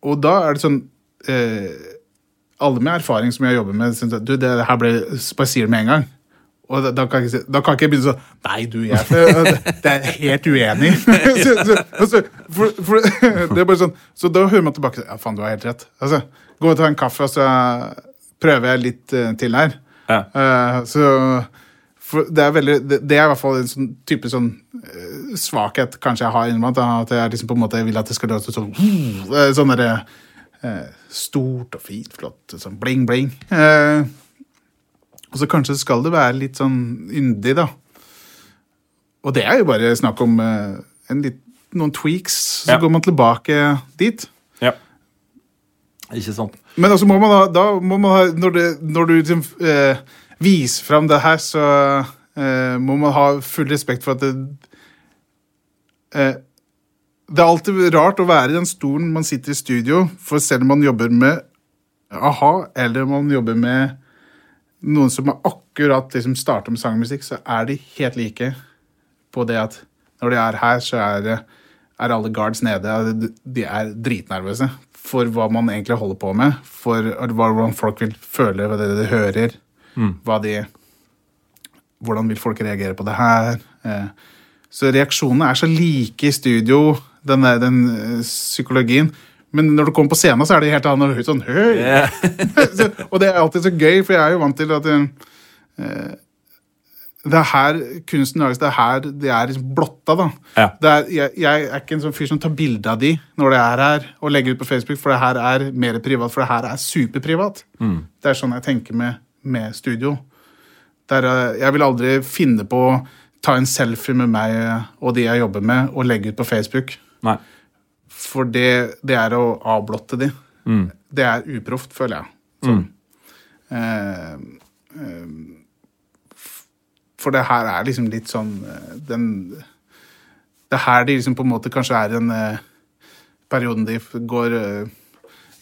Og da er det sånn eh, Alle med erfaring som jeg jobber med, syns at du, det her ble Bare sier det med en gang. Og da, da, kan jeg, da kan jeg ikke begynne sånn Nei, du, jeg det er helt uenig. så, så, altså, for, for, det er bare sånn, så da hører man tilbake Ja, faen, du har helt rett. Altså, gå og ta en kaffe, og så prøver jeg litt uh, til her. Ja. Uh, så det er veldig det, det er i hvert fall en sånn type sånn uh, svakhet kanskje jeg har innimellom. At jeg liksom på en måte vil at det skal låte sånn Sånn eh, stort og fint, flott, sånn bling, bling. Eh, og så kanskje skal det være litt sånn yndig, da. Og det er jo bare snakk om eh, en litt, noen tweaks, så Ja. går man tilbake dit. Ja. Ikke sant? Men altså må man da, da må man ha, når, det, når du liksom eh, viser fram det her, så eh, må man ha full respekt for at det eh, Det er alltid rart å være i den stolen man sitter i studio, for selv om man jobber med a-ha, eller om man jobber med noen som har akkurat liksom starta med sangmusikk, så er de helt like på det at når de er her, så er, er alle guards nede. de- er dritnervøse for hva man egentlig holder på med. For hvordan folk vil føle ved det de hører. Hva de, hvordan vil folk reagere på det her. Eh, Så reaksjonene er så like i studio, den, der- den eh, psykologien. Men når du kommer på scenen, så er det helt annet. Sånn, høy! Så- og det er alltid så gøy, for jeg er jo vant til at uh, det er her kunsten lages. Det er her det er liksom blotta. da. Ja. Det er, jeg, jeg er ikke en sånn fyr som tar bilde av de når det er her, og legger ut på Facebook, for det her er mer privat. For det her er superprivat. Det er sånn jeg tenker med, med studio. Der, eh, jeg vil aldri finne på å ta en selfie med meg og de jeg jobber med, og legge ut på Facebook. Nei. For det, det er å avblotte de. Det er uproft, føler jeg. Sånn. Eh, eh, f- for det her er liksom litt sånn eh, den Det er her de liksom på en måte kanskje er den eh, perioden de går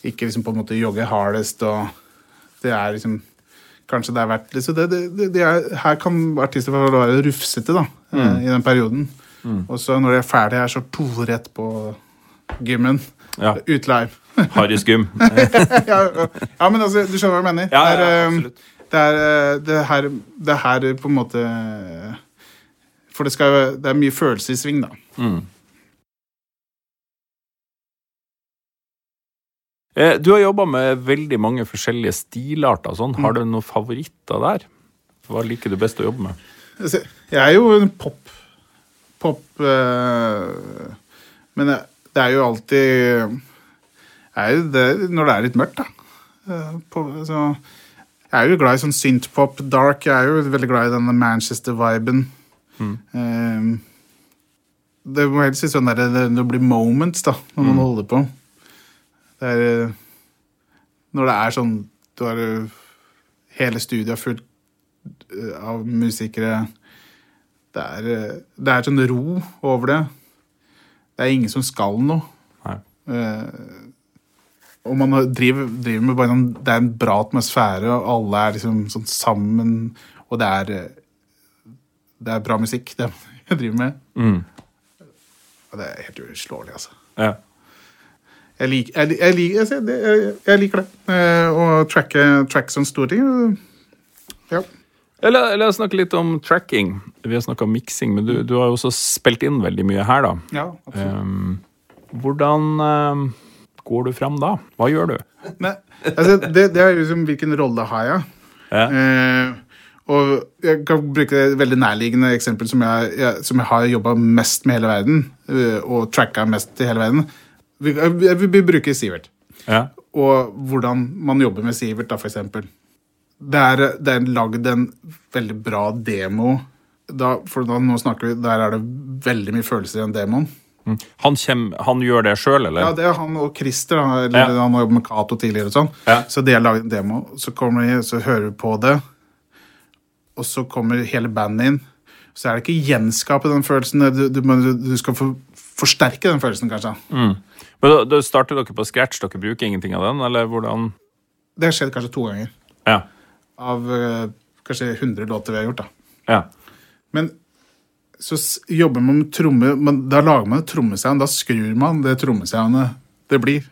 Ikke liksom på en måte jogger hardest, og det er liksom Kanskje det er verdt liksom det, det, det, er, Her kan artister være rufsete da, eh, i den perioden. Og så når de er ferdige her, så to etterpå. på gymmen. Ja. Utleie. Harrys gym. Ja, ja, men altså, du skjønner hva jeg mener? Ja, det, er, eh, det, er, eh, det, er her, det er her på en måte For det, skal, det er mye følelse i sving, da. Mm. Du har jobba med veldig mange forskjellige stilarter. Sånn. Har du noen favoritter der? Hva liker du best å jobbe med? Altså, Jeg er jo en pop Pop øh, Men det, det er jo alltid er jo det, Når det er litt mørkt, da. Eh, på, så, jeg er jo glad i sånn synthpop, dark. Jeg er jo veldig glad i denne Manchester-viben. Eh, det må helst si sånn der, det, det blir moments, da, når man holder på. Det er eh, Når det er sånn Du har hele studiet fullt av musikere. Det er, det er sånn ro over det. Det er ingen som skal noe. Eh, og man driver, driver med bare sånn Det er en bra atmosfære, og alle er liksom sånn sammen. Og det er eh, Det er bra musikk, det jeg driver med. Mm. Og det er helt uslåelig, altså. Ja. Jeg, lik, jeg, jeg, jeg, liker det. Uh, å tracke, tracke som store ting. eh, Ja. La, la oss snakke litt om tracking. Vi har snakka miksing, men du, du har jo også spilt inn veldig mye her, da. ja absolutt. Um, hvordan um, går du fram da? Hva gjør du? Nei, altså, det, det er liksom hvilken rolle har jeg? Ja. Uh, og jeg kan bruke et veldig nærliggende eksempel som jeg, jeg, som jeg har jobba mest med hele verden, Uh, og tracka mest i hele verden. Vi, jeg vil bruke Sivert. Ja. Og hvordan man jobber med Sivert, da, for eksempel. Det er, det er lagd en veldig bra demo. Da, for da, nå snakker vi, Der er det veldig mye følelser i den demoen. Han, kjem, han gjør det sjøl, eller? Ja, det er han og Christer. Han, eller, Ja. han har jobbet med Cato tidligere og sånn. Ja. Så de har laget en demo. Så kommer de, så hører vi på det. Og så kommer hele bandet inn. Så er det ikke gjenskape den følelsen. Du, du, du, skal for, forsterke den følelsen, kanskje. Men da, da starter dere på scratch? Dere bruker ingenting av den, eller hvordan? Det har skjedd kanskje to ganger. Ja. Av eh, kanskje 100 låter vi har gjort, da. ja. Men så jobber man med tromme men Da lager man et trommesound. Da skrur man det trommesoundet det blir.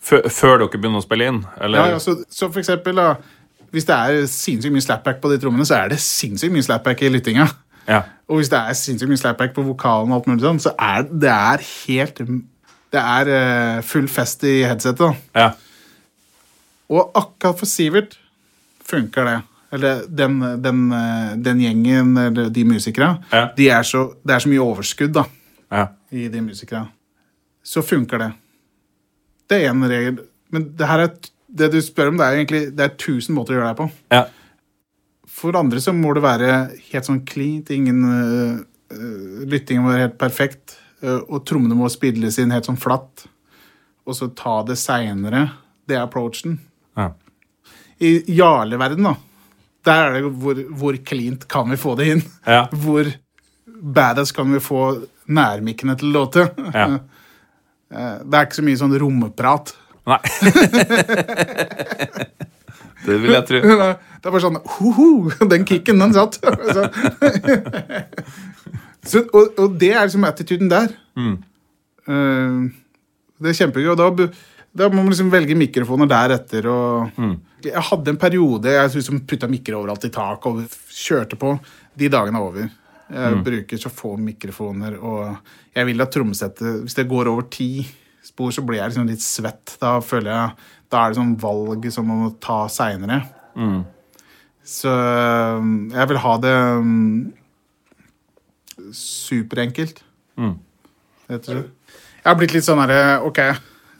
Før, før dere begynner å spille inn? Eller? Ja, ja, så, så for eksempel, da, hvis det er sinnssykt mye slapback på de trommene, så er det sinnssykt mye slapback i lyttinga. Ja. Og hvis det er sinnssykt mye slapback på vokalen, og alt mulig sånn, så er det er helt Det er eh, full fest i headsetet. da. ja. Og akkurat for Sivert funker det. Eller den, den, eh, den gjengen, eller de musikere. Ja. De er så, det er så mye overskudd da, ja. i de musikere. Så funker det. Det er én regel. Men det her er, det du spør om, det er egentlig det er tusen måter å gjøre det på. ja. For andre så må det være helt sånn cleant. Ingen uh, lytting Lyttingen må være helt perfekt. Uh, og trommene må spilles inn helt sånn flatt. Og så ta det seinere. Det er approachen. ja. I Jarle-verden, da, der er det hvor, hvor cleant kan vi få det inn? Ja. Hvor badass kan vi få nærmikkene til å låte? Ja. Eh, Det er ikke så mye sånn romprat. Nei. det vil jeg tro. Det er bare sånn Hoho! Den kicken, den satt. Så, og, og det er liksom attituden der. Mm. det er kjempegøy. Og da, da må man liksom velge mikrofoner deretter. Og Jeg hadde en periode jeg liksom putta mikker overalt i tak og kjørte på. De dagene er over. Jeg bruker så få mikrofoner, og jeg vil at trommesettet Hvis det går over ti spor, så blir jeg liksom litt svett. Da føler jeg Da er det sånn valg som man må ta seinere. Så jeg vil ha det um, superenkelt. Rett og slett. Jeg har blitt litt sånn herre Ok,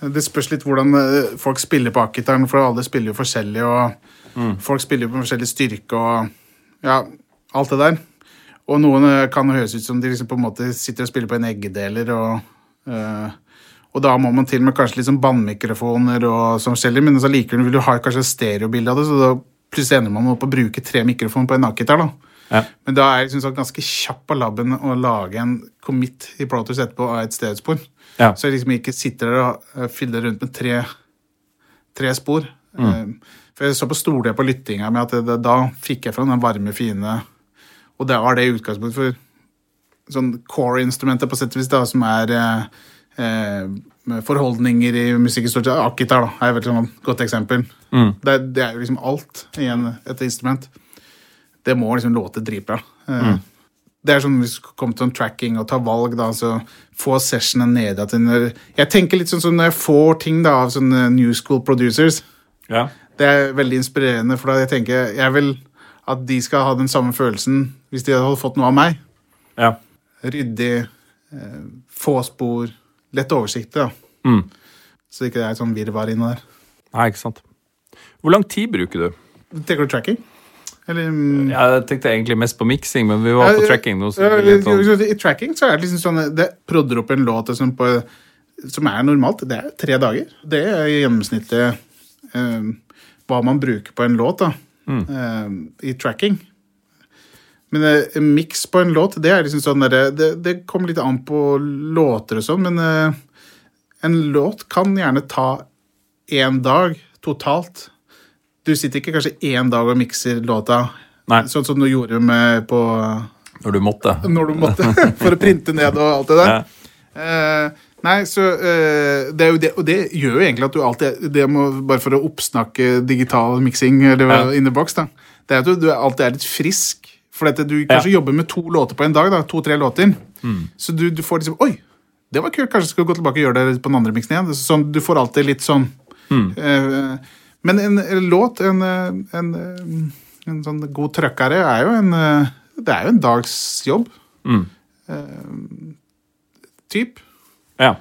det spørs litt hvordan øh, folk spiller på akitaren, for alle spiller jo forskjellig, og folk spiller jo på forskjellig styrke og ja, alt det der. Og noen øh, kan høres ut som de liksom på en måte sitter og spiller på en eggedeler, og øh, og da må man til med kanskje litt sånn bandmikrofoner og sånn forskjellig, men så likevel vil du ha kanskje stereobilde av det, så da plutselig ender man opp å bruke tre mikrofoner på en akkitar, da. Ja. Men da er jeg liksom sånn ganske kjapp på labben å lage en commit i Protus etterpå av et stereospor. Ja. Så jeg liksom ikke sitter der og eh, fyller rundt med tre, tre spor. Mm. For jeg så på stoler på lyttinga med at det, det, da fikk jeg fram den varme, fine Og det var det i utgangspunktet for sånn core-instrumenter på sett og vis, da, som er eh, eh, med forholdninger i sett. Akitar da, er et sånn godt eksempel. Det, er- det er jo liksom alt i en, et instrument. Det må liksom låte dritbra. Eh, Det er sånn hvis du kommer til en tracking og tar valg, da, så få sessionen ned at Jeg tenker litt sånn som når jeg får ting da, av sånne New School producers. Ja. Det er veldig inspirerende, for da jeg tenker jeg vil at de skal ha den samme følelsen hvis de hadde fått noe av meg. ja. Ryddig, eh, få spor, lett oversikt, da. Mm. Så det ikke er sånn virvar inni der. Nei, ikke sant. Hvor lang tid bruker du? Tenker du tracking? Eller ja, Jeg tenkte egentlig mest på miksing, men vi var på Ja, tracking nå. Så ja, sånn. I tracking så er det liksom sånn Det prodder opp en låt som, på, som er normalt. Det er tre dager. Det er i gjennomsnittet eh, hva man bruker på en låt da, eh, i tracking. Men eh, miks på en låt, det er liksom sånn der, det, det kommer litt an på låter og sånn, men eh, en låt kan gjerne ta én dag totalt. Du sitter ikke kanskje én dag og mikser låta, Nei. sånn som du gjorde med på Når du måtte. når du måtte, for å printe ned og alt det der. Ja. Uh, nei, så eh, det er jo det, Og det gjør jo egentlig at du alltid det må, Bare for å oppsnakke digital miksing eller Ja. in the box, da. Det er at du, du alltid er litt frisk. For at du kanskje jobber med to låter på en dag. da, To-tre låter. Så du, du får liksom Oi, det var kult. Kanskje skal du gå tilbake og gjøre det på den andre miksen igjen. Sånn, du får alltid litt sånn eh, Men en, en låt, en, en, en sånn god trøkkere, er jo en Det er jo en dagsjobb. Mm. Uh, Typ. Ja.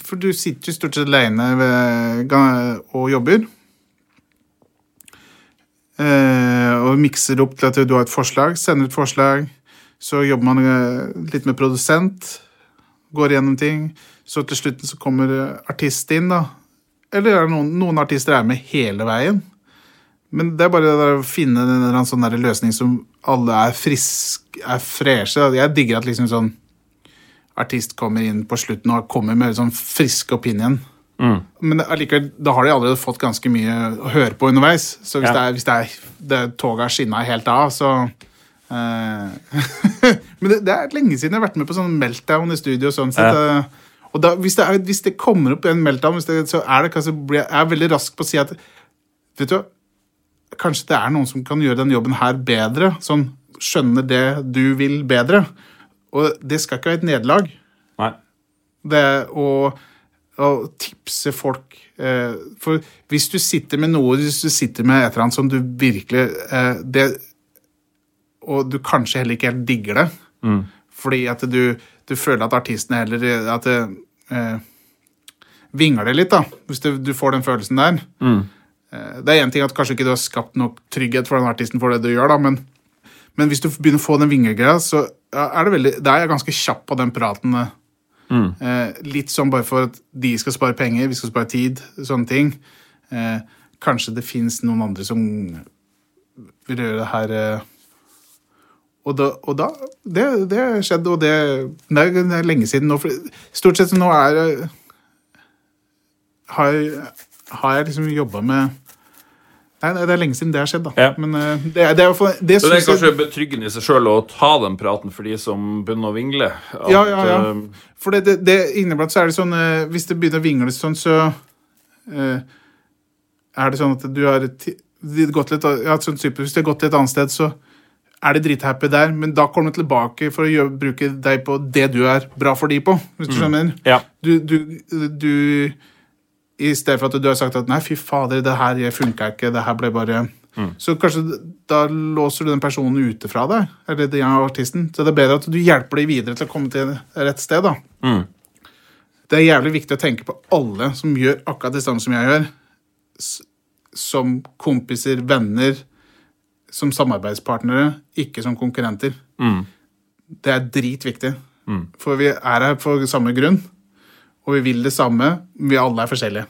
For du sitter jo stort sett alene ved- og jobber. Uh, og mikser opp til at du har et forslag, sender ut forslag. Så jobber man litt med produsent. går gjennom ting. Så til slutten så kommer artist inn, da. Eller er det noen, noen artister er med hele veien. Men det er bare det å finne en sånn løsning som alle er friske, er freshe. Jeg digger at liksom sånn artist kommer inn på slutten og kommer med sånn frisk opinion. Mm. Men allikevel, da har de allerede fått ganske mye å høre på underveis. Så hvis, Ja. det er, hvis det er det toget har skinna helt av, så eh, Men det, det er lenge siden jeg har vært med på sånn meltdown i studio. sånn sett. Ja. Og da, hvis, det er, hvis det kommer opp en meltdown, det, så er det kanskje blir, jeg er veldig rask på å si at Vet du, kanskje det er noen som kan gjøre den jobben her bedre. Sånn skjønner det du vil bedre. Og det skal ikke være et nederlag det å, å tipse folk eh, For hvis du sitter med noe, hvis du sitter med et eller annet som du virkelig eh, det, Og du kanskje heller ikke helt digger det, fordi at du, du føler at artistene heller At det eh, vingler litt, da, hvis du, du får den følelsen der. Eh, det er én ting at kanskje ikke du har skapt nok trygghet for den artisten for det du gjør, da, men men hvis du begynner å få den vingelgreia, så er det veldig, da er jeg ganske kjapp på den praten. Eh, litt sånn bare for at de skal spare penger, vi skal spare tid, sånne ting. Eh, kanskje det fins noen andre som vil gjøre det her eh, Og da, og da det, det skjedde, og det, det, er, det er lenge siden nå. For stort sett nå er har, har jeg liksom jobba med Nei, det er lenge siden det har skjedd, da. Ja. Men eh, det, er- det er i det Så det er jeg- kanskje betryggende i seg sjøl å ta den praten for de som begynner å vingle. At, Ja, ja, ja. eh, For det, det, det inneblant så er det sånn eh, Hvis det begynner å vingle sånn, så er det sånn at du har gått litt, ja, sånn type, Hvis du har gått til et annet sted, så er de drithappy der, men da kommer de tilbake for å gjøre, bruke deg på det du er bra for de på. Hvis du skjønner? ja. Du, du, du I stedet for at du har sagt at 'nei, fy fader, det her funka ikke', det her ble bare Så kanskje da låser du den personen ute fra deg, eller den artisten. Så det er bedre at du hjelper dem videre til å komme til rett sted, da. Mm. Det er jævlig viktig å tenke på alle som gjør akkurat det samme som jeg gjør. Som kompiser, venner, som samarbeidspartnere, ikke som konkurrenter. Mm. Det er dritviktig. For vi er her for samme grunn, og vi vil det samme, men vi alle er forskjellige.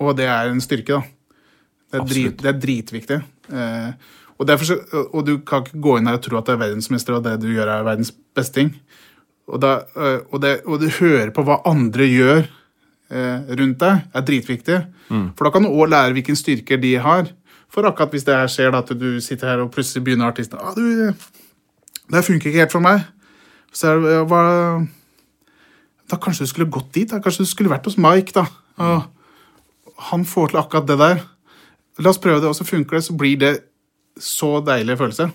Og det er en styrke, da. Det er, drit, det er dritviktig. Eh, og, så- og du kan ikke gå inn her og tro at du er verdensmester, og det du gjør, er verdens beste ting. Og, da, eh, og, det, og du hører på hva andre gjør eh, rundt deg, er dritviktig. For da kan du òg lære hvilken styrker de har. For akkurat hvis det her skjer da, at du sitter her og plutselig begynner artisten ah, du, Det funker ikke helt for meg. Så er det, ja, hva, da kanskje du skulle gått dit? Da. Kanskje du skulle vært hos Mike, da. Og han får til akkurat det der. La oss prøve det, og så funker det, så blir det så deilig følelse.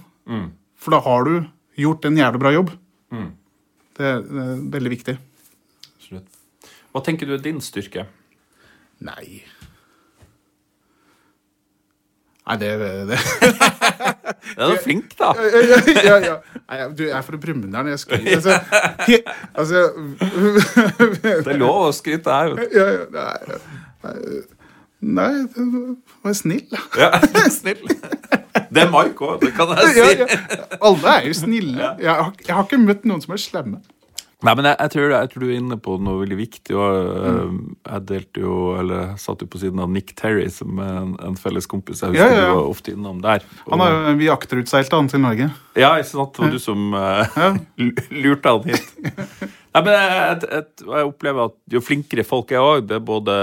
For da har du gjort en jævlig bra jobb. Det, er, det er veldig viktig. Absolutt. Hva tenker du er din styrke? Nei Nei, det, det. Du er flink, da. ja, ja, ja. Du jeg er fra Brumunddal. Jeg skryter altså, altså Det er lov å skryte her. ja, ja, nei, nei, var snill. da. Ja, snill. Det er Mike òg, det kan jeg si. Alle er jo snille. Jeg har, jeg har ikke møtt noen som er slemme. Nei, men jeg, jeg, tror, jeg tror du er inne på noe veldig viktig. Og, mm. Jeg delte jo, eller satt jo på siden av Nick Terry, som er en, en felles kompis. Jeg husker Ja, ja, ja. du var ofte innom der. Og, Han har jo vi akterutseilte han til Norge. Ja, ikke sant? Det var du som eh, lurte han hit. Nei, men jeg, jeg, opplever at jo flinkere folk er òg, det er både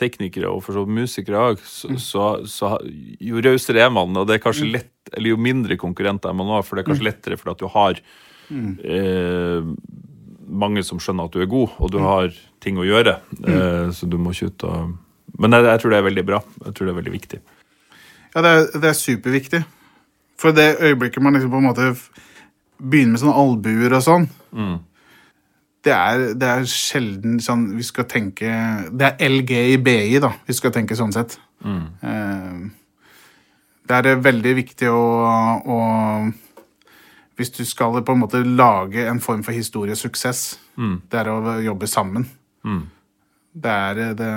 teknikere og for så vidt musikere òg, så, så, så jo rausere er man. Og det er kanskje lett, eller jo mindre konkurrenter er man òg, for det er kanskje lettere fordi at du har eh, mange som skjønner at du er god, og du har ting å gjøre. Mm. så du må ikke ut og Men jeg, jeg tror det er veldig bra. Jeg tror det er veldig viktig. Ja, det er, det er superviktig. For det øyeblikket man liksom på en måte begynner med sånne albuer og sånn, det, er, det er sjelden sånn vi skal tenke Det er LG i BI, da, vi skal tenke sånn sett. Eh, det er veldig viktig å, å Hvis du skal på en måte lage en form for historiesuksess, det er å jobbe sammen. Det er det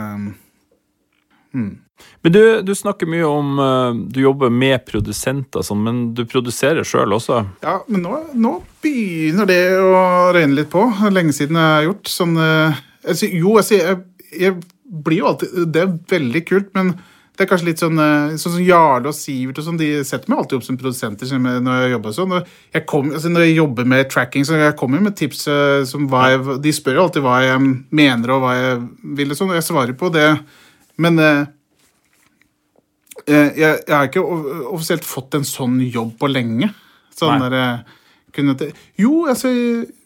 Men du, du snakker mye om uh, Du jobber med produsenter, sånn, men du produserer sjøl også? Ja, men nå, nå, begynner det å røyne litt på. Lenge siden jeg har gjort sånn jeg, Jo, altså, jeg, jeg, blir jo alltid Det er veldig kult, men det er kanskje litt sånn uh, sånn som Jarle og Sivert og sånn, de setter meg alltid opp som produsenter når jeg jobber sånn. Jeg kom, altså, når jeg jobber med tracking, så jeg kommer med tips som hva jeg De spør jo alltid hva jeg mener og hva jeg vil, og sånn, og jeg svarer på det. Men Eh, jeg, jeg, har ikke offisielt fått en sånn jobb på lenge. Sånn der, kunne kunne, jo, altså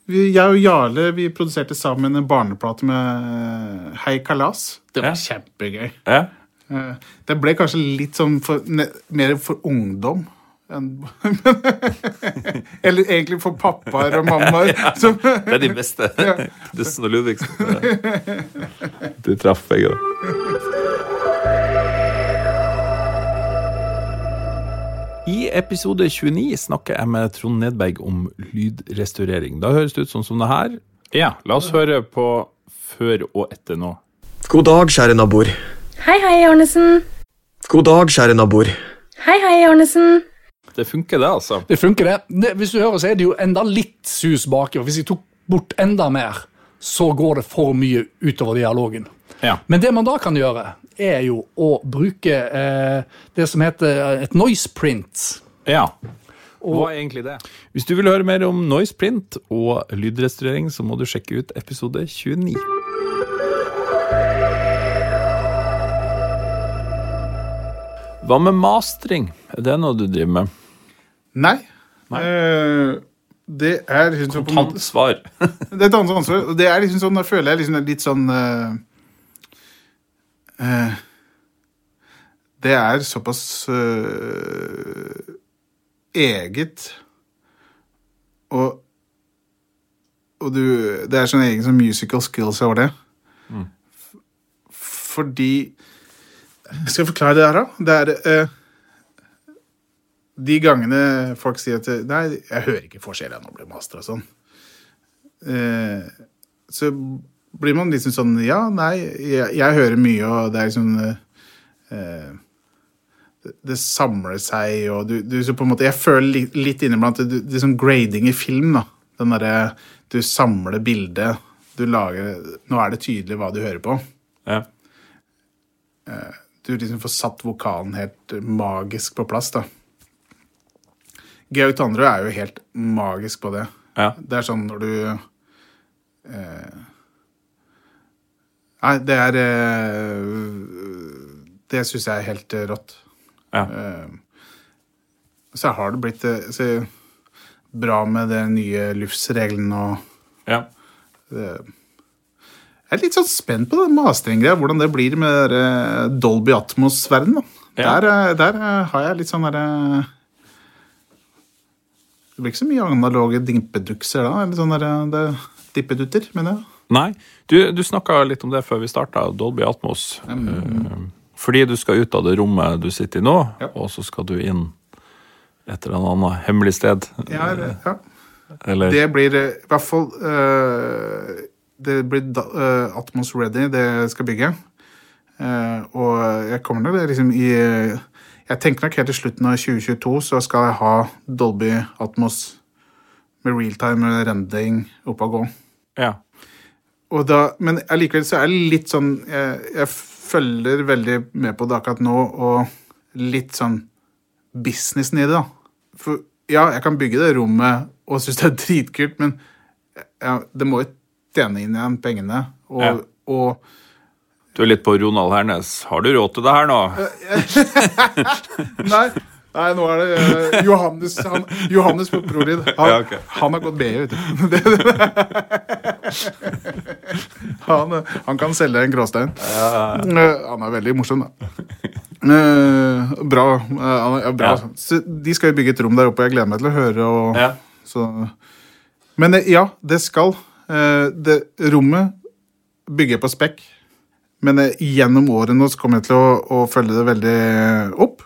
jeg og Jarle vi produserte sammen en barneplate med eh, Hei Kalas. Det var ja. kjempegøy. Ja. Det ble kanskje litt sånn for, mer for ungdom. Eller egentlig for pappaer og mammaer. ja, det er de beste. Dussen og Ludvigsen. Du traff begge, da. I episode 29 snakker jeg med Trond Nedberg om lydrestaurering. Da høres det ut sånn som det her. Ja, la oss høre på før og etter nå. God dag, kjære naboer. Hei, hei, Arnesen. God dag, kjære naboer. Hei, hei, Arnesen. Det funker, det, altså. Det funker, det. det. Hvis du hører, så er det jo enda litt sus baki. Og hvis jeg tok bort enda mer, så går det for mye utover dialogen. Ja. Men det man da kan gjøre, er jo å bruke eh, det som heter et noise print. Ja. Hva er egentlig det? Hvis du vil høre mer om noise print og lydrestaurering, så må du sjekke ut episode 29. Hva med mastring? Er det noe du driver med? Nei. Nei. Uh, det er liksom Kontant svar. det er et annet ansvar. Det er liksom sånn, da føler jeg liksom litt sånn uh, uh, det er såpass eget og og du, det er sånn egen sånn musical skills over det. Mm. Fordi Skal jeg forklare det her, da? Det er uh, De gangene folk sier at Nei, jeg hører ikke forskjell når det blir master og sånn. Uh, så blir man liksom sånn Ja, nei, jeg, jeg hører mye, og det er liksom uh, det, det, samler seg, og du, du, så på en måte Jeg føler litt, litt inniblant det, det er sånn grading i film, da. Den derre Du samler bildet. Du lager Nå er det tydelig hva du hører på. Ja. Eh, du liksom får satt vokalen helt magisk på plass, da. Georg Tandrud er jo helt magisk på det. Ja. Det er sånn når du eh, Nei, det er eh, Det syns jeg er helt eh, rått. Ja. Eh, så har det blitt så, bra med de nye livsreglene og ja. Jeg er litt sånn spent på den masteringgreia, hvordan det blir med Dolby Atmos-verdenen. Ja. Der, der, har jeg litt sånn derre Det blir ikke så mye analoge dimpedukser da? Eller sånn derre dippedutter, mener jeg. Nei. Du, du snakka litt om det før vi starta, Dolby Atmos. Mm. Fordi du skal ut av det rommet du sitter i nå, ja. og så skal du inn et eller annet hemmelig sted. Ja, ja. Eller? Det blir eh, i hvert fall uh, Det blir uh, Atmos Ready, det jeg skal bygge. Uh, og jeg kommer nok liksom i Jeg tenker nok helt til slutten av 2022 så skal jeg ha Dolby Atmos med realtime rending oppe og gå. Ja da, men allikevel så er det litt sånn jeg, jeg, følger veldig med på det akkurat nå, og litt sånn businessen i det, da. For ja, jeg kan bygge det rommet og synes det er dritkult, men ja, det må jo tjene inn igjen pengene. Og, ja. og, Du er litt på Ronald Hernes. Har du råd til det her nå? Nei. Nei, nå er det uh, Johannes, han, Johannes på Prolid. Han, ja, okay. han, har gått BI, vet du. han, han, kan selge en gråstein. Ja. Uh, han er veldig morsom, da. Uh, bra. bra. Ja. de skal jo bygge et rom der oppe, jeg gleder meg til å høre. Og, ja. så. Men ja, det skal. Det rommet bygger på spekk. Men gjennom året nå så kommer jeg til å, å følge det veldig opp.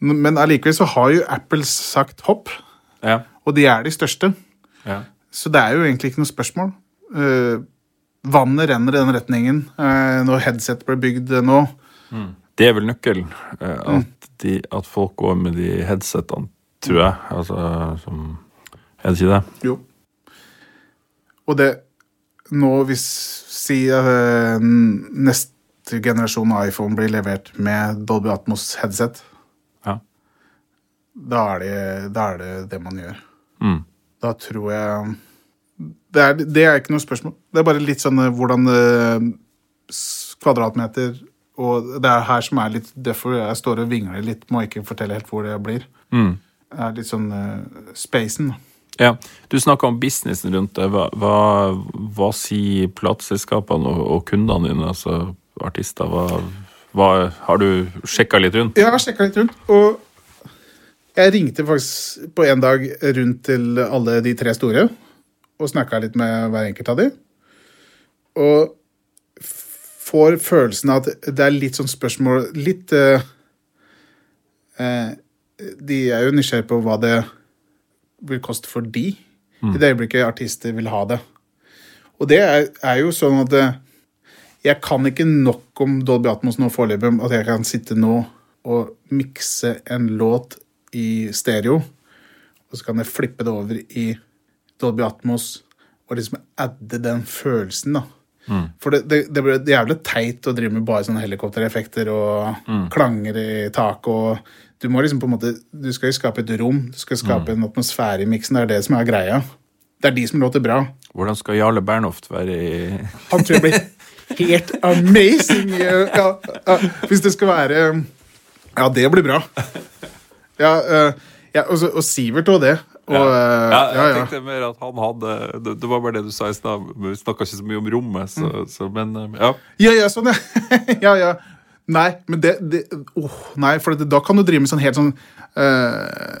Men allikevel så har jo Apple sagt hopp, ja. og de er de største. Ja. Så det er jo egentlig ikke noe spørsmål. Uh, vannet renner i den retningen uh, når headset ble bygd nå. Mm. Det er vel nøkkelen. eh, At, de, at folk går med de headsetene, tror jeg. Altså, som, er det ikke det? Jo. Og det Nå hvis Si uh, neste generasjon iPhone blir levert med Dolby Atmos headset, Ja. da er det da er det, det man gjør. Mm. Da tror jeg det er, det er ikke noe spørsmål. Det er bare litt sånn eh, hvordan uh, kvadratmeter Og det er her som er litt Derfor jeg står og vingler litt, må ikke fortelle helt hvor det blir. Mm. Det er litt sånn uh, spacen. da. Ja, Du snakka om businessen rundt det. Hva, hva, hva sier plateselskapene og, og kundene dine, altså artister? Hva, hva, har du sjekka litt rundt? Jeg har sjekka litt rundt, og jeg ringte faktisk på en dag rundt til alle de tre store og snakka litt med hver enkelt av de. Og får følelsen av at det er litt sånn spørsmål Litt uh, uh, De er jo nysgjerrige på hva det vil koste for de, i det øyeblikket artister vil ha det. Og det er, er jo sånn at eh, jeg kan ikke nok om Dolby Atmos nå foreløpig at jeg kan sitte nå og mikse en låt i stereo, og så kan jeg flippe det over i Dolby Atmos og liksom adde den følelsen, da. For det, det, det blir er jævlig teit å drive med bare sånne helikoptereffekter og klanger i taket og Du må liksom på en måte Du skal jo skape et rom, du skal skape en atmosfære i miksen. Det er det som er greia. Det er de som låter bra. Hvordan skal Jarle Bernhoft være i Han tror jeg blir helt amazing. Ja, ja, hvis det skal være Ja, det blir bra. Ja, eh, ja og, og Sivert og det. Og, eh, Ja, jeg ja, ja. tenkte mer at han hadde Det, det var bare det du sa i stad. Vi snakka ikke så mye om rommet, så, Mm. så men eh, ja. Ja, ja, sånn, ja. ja, ja. Nei, men det, det oh, Nei, for det, da kan du drive med sånn helt sånn uh,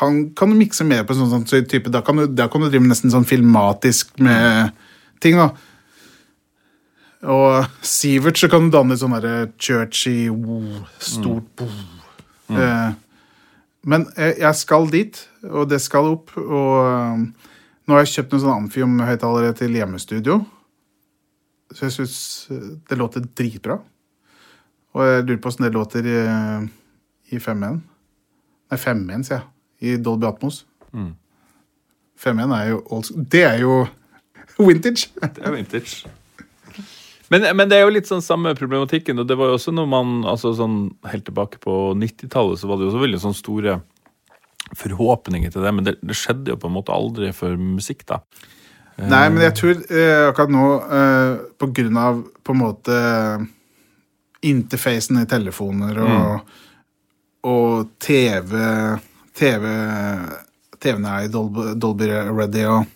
Han kan du mikse mer på sånn, sånn type da kan, du, da kan du drive med nesten sånn filmatisk med ting, da. Og Sivert så kan du danne sånn derre churchy oh, stort mm. Mm. Uh, men jeg, jeg skal dit, og det skal opp. Og uh, nå har jeg kjøpt noen sånne Amfium-høyttalere til hjemmestudio. Så jeg syns det låter dritbra. Og jeg lurer på åssen det låter i, i 5.1. Nei, 5.1, sier jeg. I Dolby Atmos. 5.1 er jo old school. Det er jo vintage. Det er vintage. Men, men det er jo litt sånn samme problematikken, og det var jo også når man altså sånn Helt tilbake på 90-tallet så var det jo så veldig sånn store forhåpninger til det, men det, det skjedde jo på en måte aldri for musikk, da. Nei, men jeg tror eh, akkurat nå, eh, på grunn av på en måte interfacen i telefoner og, og TV TV TV-ene er i Dolby, Dolby Ready og,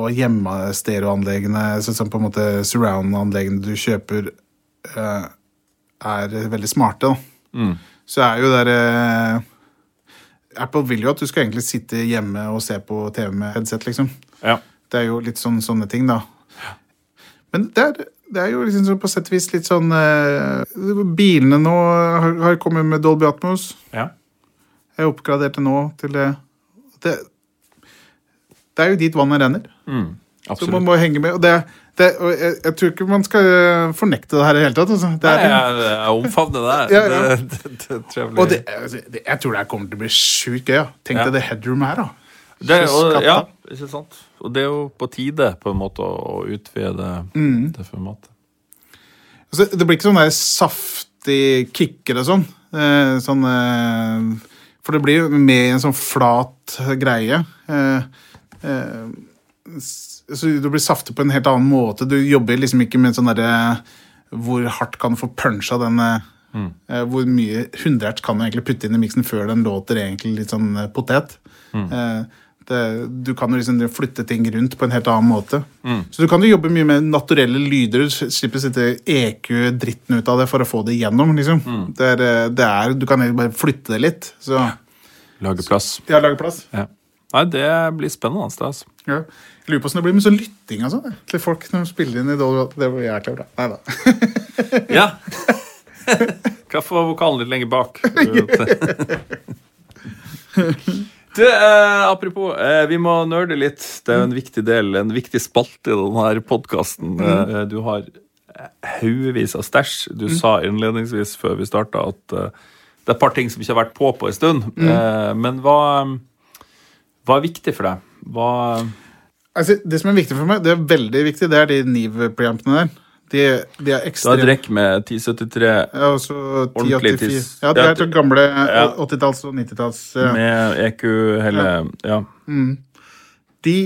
og hjemmestereoanleggene, sånn på en måte surround-anleggene du kjøper, eh, er veldig smarte. Da. Så er jo der eh, Apple vil jo at du skal egentlig sitte hjemme og se på TV med headset, liksom. Ja. Det er jo litt sånn, sånne ting, da. Men det er, det er jo liksom på sett og vis litt sånn eh, Bilene nå har, har kommet med Dolby Atmos. ja. Jeg oppgraderte nå til det. Det, det er jo dit vannet renner. Så man må henge med. Og, det, det, og jeg, jeg tror ikke man skal eh, fornekte det her i hele tatt. Altså. Det Nei, er, jeg, jeg omfavner det. Ja, ja. Det, det er trivelig. og det, altså, jeg tror det her kommer til å bli sjukt gøy. Ja. Tenk deg det headroomet her, da. Det, og, ja, ikke sant? Og det er jo på tide på en måte å, utvide utvide det formatet. Altså, det blir ikke sånn der saftig kicker og sånn. Eh, sånn eh, for det blir jo med en sånn flat greie. Eh, eh, så du blir saftig på en helt annen måte. Du jobber liksom ikke med sånn derre Hvor hardt kan du få punsja den eh, eh, Hvor mye 100 kan du egentlig putte inn i miksen før den låter egentlig litt sånn potet? potet? Eh, du kan jo liksom flytte ting rundt på en helt annen måte. Så du kan jo jobbe mye med naturelle lyder. Du slipper å sitte EQ dritten ut av det for å få det igjennom. Liksom. Det er, eh, det er, du kan egentlig bare flytte det litt. Så Lage plass. Ja, lage plass. Ja. Nei, det blir spennende. Altså. Ja. Jeg lurer på hvordan det blir med sånn lytting sånn, til folk når de spiller inn i Dolby. Det blir jækla bra. Nei da. Ja. Hvorfor var vokalen litt lenger bak? Du, eh, apropos, eh, vi må nerde litt. Det er jo en viktig del, en viktig spalte i denne podkasten. Eh, du har haugevis av stæsj. Du Mm. sa innledningsvis før vi starta at eh, det er et par ting som ikke har vært på på en stund. Mm. Eh, men hva, hva er viktig for deg? Hva Altså, det som er viktig for meg, det er veldig viktig, det er de Niv-preampene der. De, de er Du Da ekstremt drikk med 1073 Ja, og så Ordentlig 1084. tiss. Ja, det er så gamle ja. 80-talls- og 90-talls. Ja. med EQ hele Ja. De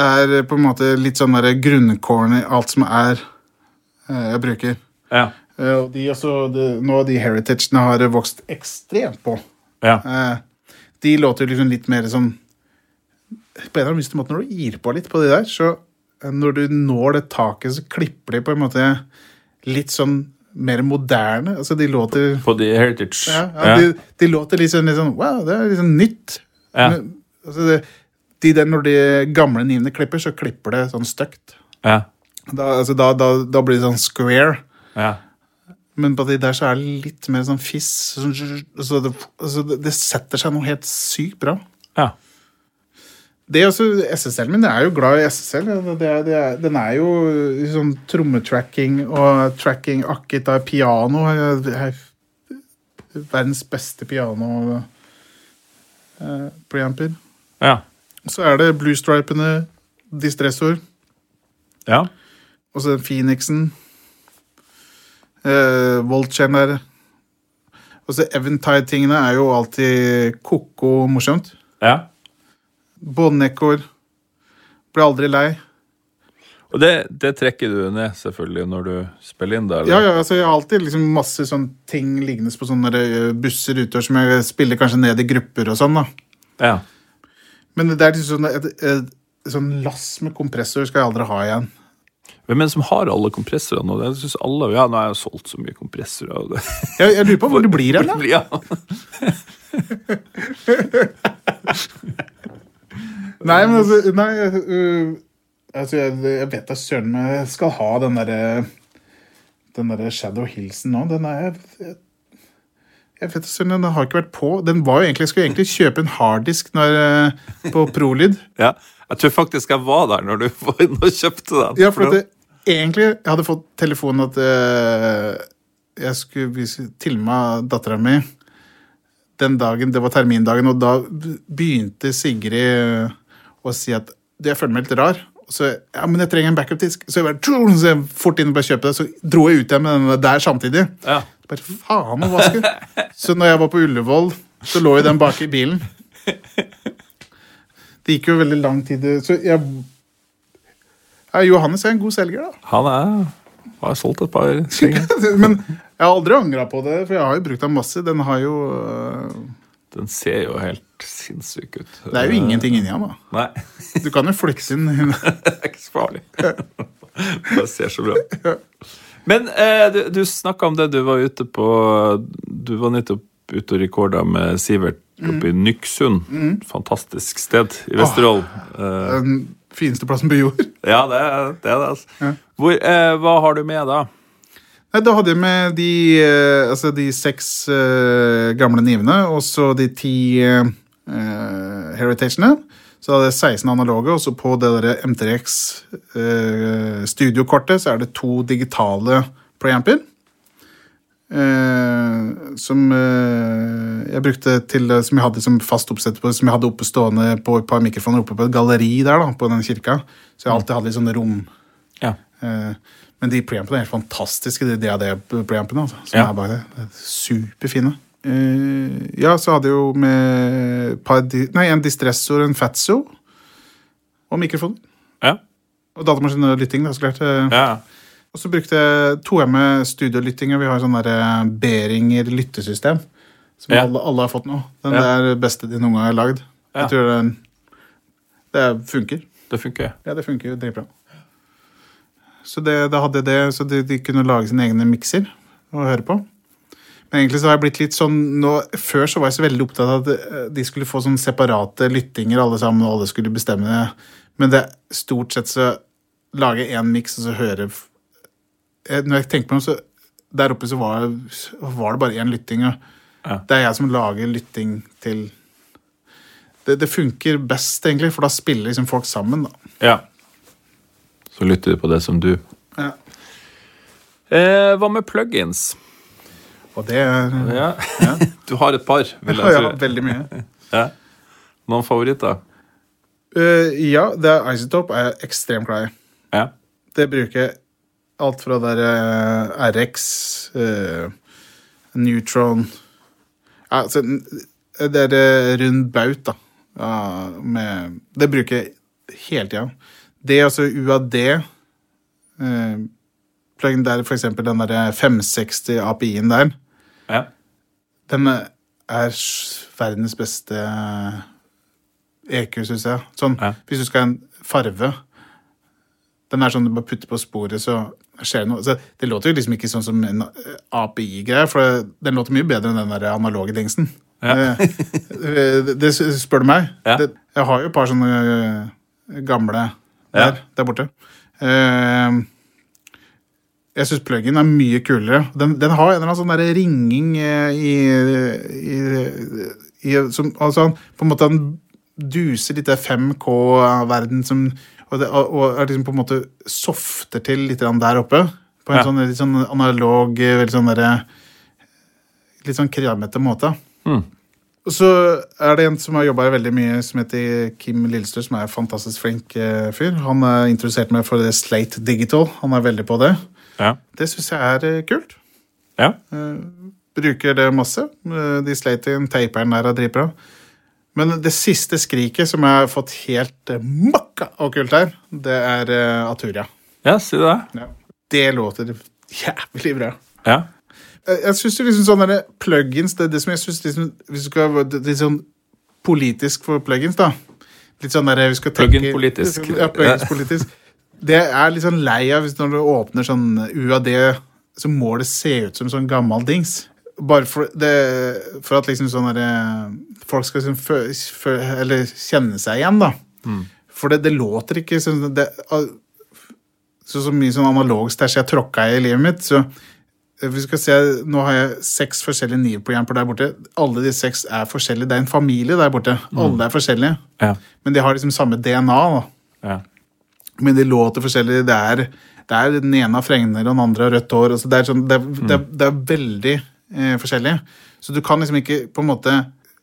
er på en måte litt sånn grunnkårene i alt som er eh, jeg bruker. Ja. Eh, Og de også, de, nå de heritagene har vokst ekstremt på. ja. Eh, De låter liksom litt mer sånn På en eller annen måte, når du gir på litt på de der, så eh, når du når det taket, så klipper de på en måte litt sånn mer moderne. Altså, de låter På The Heritage. ja, ja, De, de låter litt sånn, litt sånn Wow, det er litt sånn nytt. Ja. Men, altså, det, de der, når de gamle nivene klipper, så klipper det sånn stygt. Ja. Da, altså, da, da, da blir det sånn square. ja. Men på de der så er det litt mer sånn fiss. Så altså, det, altså, det, det setter seg noe helt sykt bra. ja. Det også, SSL-en min er jo glad i SSL. Det det den er jo i sånn trommetracking og tracking akket av piano. Er verdens beste piano uh, preamper. ja. Så er det bluestripene, distressor, ja. og så Phoenixen. Uh, Voltchainer. Og så Eventide-tingene er jo alltid ko-ko morsomt. ja. Båndekkoer. Blir aldri lei. Og det, det trekker du ned selvfølgelig når du spiller inn der? eller? Ja, ja, altså Jeg har alltid liksom masse sånne ting liggende på sånne eh, busser utover som jeg spiller kanskje ned i grupper og sånn. da. ja. Men det er liksom sånn, et, et, sånn lass med kompressor skal jeg aldri ha igjen. Hvem er det som har alle kompressorene? nå? Jeg synes alle, ja, Nå har jeg solgt så mye kompressorer. Jeg, jeg lurer på hvor det blir hen, da. Ja. Nei, men altså Nei, uh, altså, jeg, jeg vet da søren om jeg skal ha den derre Den derre Shadow Hilsen nå. Den er jeg, jeg vet søren, Den har ikke vært på. Den var jo egentlig, Jeg skulle egentlig kjøpe en harddisk når, øh, på Prolyd. ja. Jeg tror faktisk jeg var der når du var inne og kjøpte den. Ja, for det, egentlig Jeg hadde fått telefonen at uh, jeg skulle vise til meg dattera mi den dagen, det var termindagen, og da begynte Sigrid øh, å si at «Du, jeg føler meg litt rar. Og så, ja, men jeg trenger en backup-disk. Så jeg bare tjong, så jeg fort inn og bare kjøpte det. Så dro jeg ut igjen med den der samtidig. Ja. Bare faen å vaske. Så når jeg var på Ullevål, så lå jo den bak i bilen. Det gikk jo veldig lang tid. Så jeg ja, Johannes er en god selger, da. Han er har solgt et par ting. Men jeg har aldri angra på det, for jeg har jo brukt den masse. Den har jo øh, Den ser jo helt sinnssyk ut. Det er jo ingenting inni den. Nei, Du kan jo flytte inn det er ikke så farlig. Det ser så bra Men eh, du, du snakka om det du var ute på Du var nettopp ute og rekorda med Sivert oppe i Nyksund. Fantastisk sted i Vesterålen. Eh, den fineste plassen på jord. ja, det det. Er det altså. Ja. Hvor, eh, hva har du med da? Nei, Da hadde jeg med de, eh, altså de seks uh, gamle nivene og så de ti uh, heritagene. Så hadde jeg 16 analoge, og så på det der M3X eh, studiokortet så er det to digitale preamper. Uh, som uh, jeg brukte til Som jeg hadde som fast oppsett på, som jeg hadde oppe stående på et par mikrofoner oppe på et galleri der da, på den kirka. Så jeg alltid hadde litt sånne rom. Ja. Eh, men de preampene er helt fantastiske, de DAD-preampene. Altså, som Ja. er bare det. er superfine. Uh, ja, så hadde jeg jo med par, nei, en distressor, en fatso og mikrofon. Ja. Og datamaskin og lytting. Da, så klart. Eh, ja. Og så brukte jeg to m studiolytting, og Vi har sånn derre Beringer lyttesystem. Som Ja. alle, alle har fått nå. Den Ja. der beste de noen gang har lagd. Jeg tror den, det funker. Det funker. Ja, det funker dritbra. Så det, det hadde det, så de, de kunne lage sine egne mikser og høre på. Men egentlig så har jeg blitt litt sånn nå, Før så var jeg så veldig opptatt av at eh, de skulle få sånn separate lyttinger alle sammen, og alle skulle bestemme det. Men det stort sett så lage én miks, og så høre eh, Når jeg tenker på det, så der oppe så var, var det bare én lytting. Og Ja. Det er jeg som lager lytting til det, det funker best, egentlig, for da spiller liksom folk sammen. da. Ja. Så lytter du på det som du Ja. Eh, hva med plugins? Og det er Ja. Du har et par, vil jeg jeg ja, tro. veldig mye. Ja. Noen favoritter? Uh, ja, det er Isotop er jeg ekstremt glad i. Ja. Det bruker jeg alt fra der uh, RX, uh, Neutron ja, altså, Det er eh, rund baut, da. Ja, med, det bruker jeg hele tida. Det altså UAD. Eh, pluggen der, for eksempel den der 560 API-en der. ja. Den er verdens beste EQ, syns jeg. Sånn, Ja. Hvis du skal ha en farve Den er sånn du bare putter på sporet, så skjer det noe. Så det låter jo liksom ikke sånn som en API-greie, for den låter mye bedre enn den der analoge dingsen. Ja. Eh, det, det spør du meg. Ja. Det, jeg har jo et par sånne eh, gamle Ja. der, der borte. Uh, jeg syns pluggen er mye kulere. Den, den har en eller annen sånn der ringing eh, i, i, i som, Altså, på en måte han duser litt den 5K-verden som og, det, og og er liksom på en måte softer til litt der oppe. På en Ja. sånn litt sånn analog, eh, veldig sånn derre Litt sånn kremete måte. Mm. Og så er det en som har jobba veldig mye, som heter Kim Lillestø, som er en fantastisk flink eh, fyr. Han er interessert meg for det Slate Digital. Han er veldig på det. Ja. Det syns jeg er eh, kult. ja. Bruker det masse. de Slaten, taperen der er dritbra. Men det siste skriket som jeg har fått helt eh, makka og kult her, det er eh, Aturia. Ja, si det. Ja. Det låter jævlig bra. Ja. Jeg, syns liksom sånne der plugins Det er det som jeg synes liksom, Hvis du skal litt sånn politisk for plugins, da Litt sånn der vi skal tenke Plugin politisk. Ja, plugins politisk. Det er litt sånn lei av hvis når du åpner sånn UAD, så må det se ut som sånn gammel dings. Bare for, det, for at liksom sånn derre Folk skal liksom fø, fø, eller kjenne seg igjen, da. For det, det låter ikke sånn det, så, så mye sånn analog stæsj jeg tråkka i livet mitt, så eh, vi skal se, Nå har jeg seks forskjellige NIR-programmer der borte. Alle de seks er forskjellige. Det er en familie der borte. Alle er forskjellige. Ja. Men de har liksom samme DNA. ja. Men de låter forskjellig. Det er, det er Den ene har fregner, og den andre har rødt hår. Altså det, er sånn, det, er, det, er, det er veldig eh, forskjellig. Så du kan liksom ikke på en måte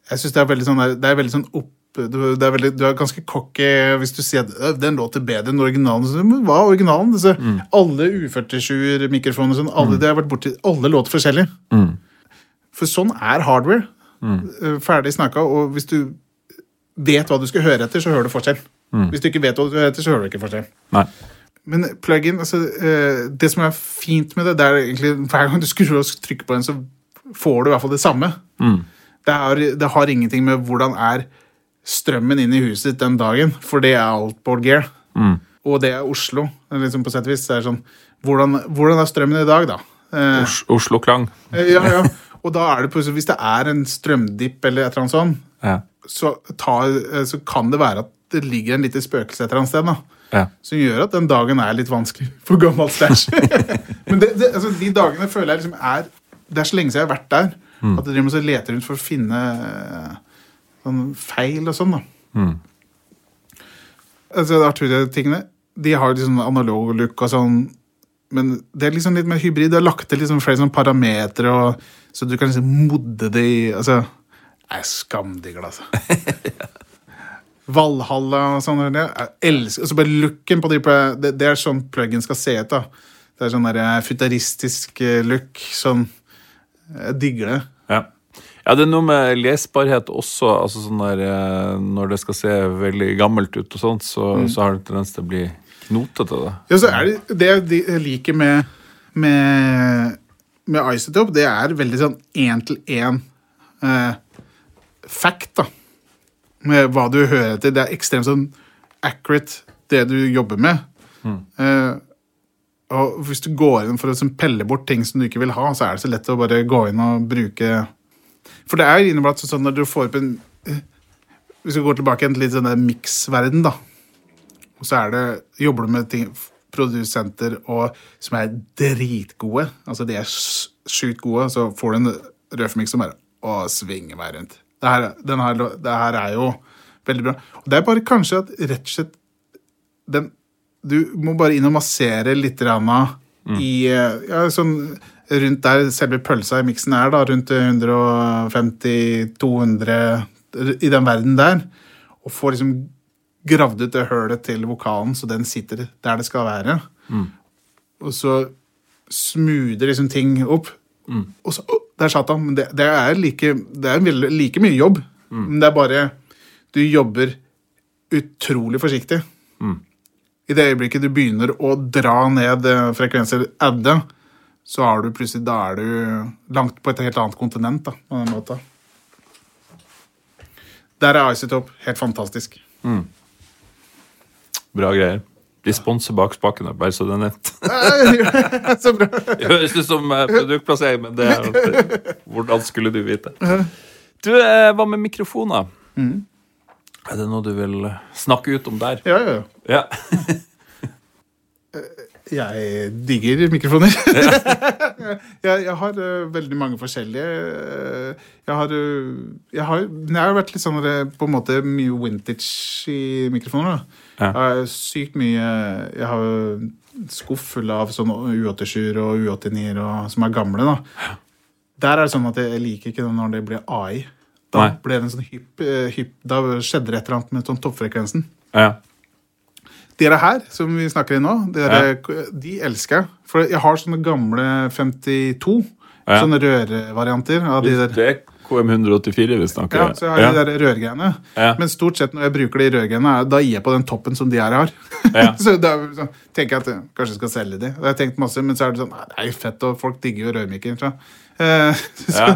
Jeg synes det er veldig sånn det er veldig sånn opp du, det er veldig, du er ganske cocky hvis du sier at «Øh, den låter bedre enn originalen. Men hva er originalen? Disse, Alle U47-mikrofoner sånn, alle, det har vært borti, alle låter forskjellig. For sånn er hardware. Mm. Ferdig snakka. Og hvis du vet hva du skal høre etter, så hører du forskjell. Hvis du ikke vet hva du skal høre etter, så hører du ikke forskjell. Nei. Men plug-in, altså, det som er fint med det, det er egentlig hver gang du skrur og trykker på den, så får du i hvert fall det samme. Det, er, det har ingenting med hvordan er strømmen inn i huset ditt den dagen, for det er outboard gear. Og det er Oslo, liksom på sett og vis. Det er sånn, hvordan, hvordan er strømmen i dag, da? Eh, Os Oslo Klang. eh, ja, ja. Og da er det plutselig, hvis det er en strømdipp eller et eller annet sånt, Ja. så, tar, eh, så kan det være at det ligger en lite spøkelse et eller annet sted. da Ja. som gjør at den dagen er litt vanskelig for gammel stæsj. Men det, det, altså, de dagene føler jeg liksom er Det er så lenge siden jeg har vært der. At jeg driver og leter rundt for å finne eh, sånn feil og sånn. da Altså Arturia-tingene De har liksom analog look og sånn, men det er liksom litt mer hybrid. Du har lagt til liksom flere sånne parametere, så du kan liksom modde det i altså, Jeg er skamdigl, altså. Valhalla og sånn. Jeg elsker altså bare looken på de det, det er sånn pluggen skal se ut. da. Det er sånn der eh, futuristisk eh, look. Sånn Jeg digger det. Ja. det er noe med lesbarhet også. altså sånn der, eh, Når det skal se veldig gammelt ut, og sånt, så, så har det tendens til å bli knotete. det. Ja, så er det, det jeg liker med, med, med Isotope, det er veldig sånn én-til-én eh, fact, da. Med hva du hører etter. Det er ekstremt sånn accurate, det du jobber med. Eh, og hvis du går inn for å sånn, pelle bort ting som du ikke vil ha, så er det så lett å bare gå inn og bruke For det er inneblant sånn når du får opp en eh, Hvis vi går tilbake til litt sånn miksverden, da. Og så er det, jobber du med ting, produsenter og, som er dritgode. Altså, de er sjukt gode. Så får du en røfmix som bare å, svinger meg rundt. Det her, den her, det her er jo veldig bra. Og det er bare kanskje at rett og slett den, Du må bare inn og massere litt grann mm. i eh, ja, sånn rundt der selve pølsa i miksen er, da, rundt 150-200 i den verden der, og får liksom gravd ut det hølet til vokalen så den sitter der det skal være. Og så smoother liksom ting opp. Og så oh, Der satt han. Men det, det er, like, det er veldig, like mye jobb. Men det er bare Du jobber utrolig forsiktig. I det øyeblikket du begynner å dra ned eh, frekvenser, adde, så er du plutselig Da er du langt på et helt annet kontinent, da, på den måten. Der er Isotope helt fantastisk. Bra greier. De sponser bak spakene, bare så det er nett. så bra. Det høres ut som eh, produktplassering, men det er Hvordan skulle du vite? Du, eh, hva med mikrofoner? Er det noe du vil snakke ut om der? Ja, ja, ja. Ja. Jeg digger mikrofoner. jeg, jeg har uh, veldig mange forskjellige. eh, jeg har, uh, jeg har jeg har vært litt sånn på en måte mye vintage i mikrofoner. Ja. Jeg har sykt mye Jeg har skuff full av sånne U87-er og U89-er som er gamle. da. Der er det sånn at jeg liker ikke det når det blir AI. Da Nei. ble det en sånn hypp, hypp Da skjedde det et eller annet med sånn toppfrekvensen. ja. Dere her, som vi snakker i nå, dere, de elsker jeg. For jeg har sånne gamle 52, Ja. sånne rørvarianter av de der. Det er KM184 vi snakker Ja, så jeg har de der rørgreiene. Ja. Men stort sett når jeg bruker de rørgreiene, da gir jeg på den toppen som de her har. Ja. så da så, tenker jeg at jeg kanskje skal selge de. Og jeg har tenkt masse, men så er det sånn, nei, det er jo fett, og folk digger jo rørmikker. Eh, Ja.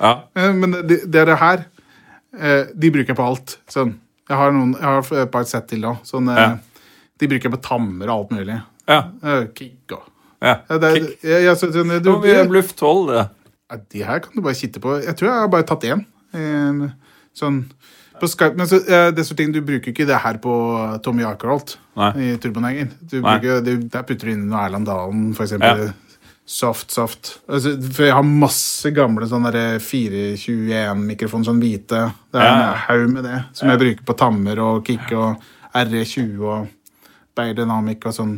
ja. Eh, Men de, dere her, eh, de bruker jeg på alt. Sånn. Jeg har, noen, jeg har et par sett til òg. Sånn, eh, Ja. De bruker jeg på tammer og alt mulig. ja. Eh, Kick og ja. ja, det, er- ja, ja, så, sånn, du, mye bluff tåler det? ja, De her kan du bare kitte på. Jeg tror jeg har bare tatt én. Sånn på Skype, men så, disse ting, Du bruker ikke det her på Tommy Akerholt i Turboneger. Der putter du inn noe Erland Dalen, for Ja. eksempel. Soft, soft. Altså, for jeg har masse gamle sånne 421-mikrofoner, sånn hvite. Det er Ja, en haug med det, som jeg bruker på tammer og kick og RE20 og Beyer Dynamic og sånn.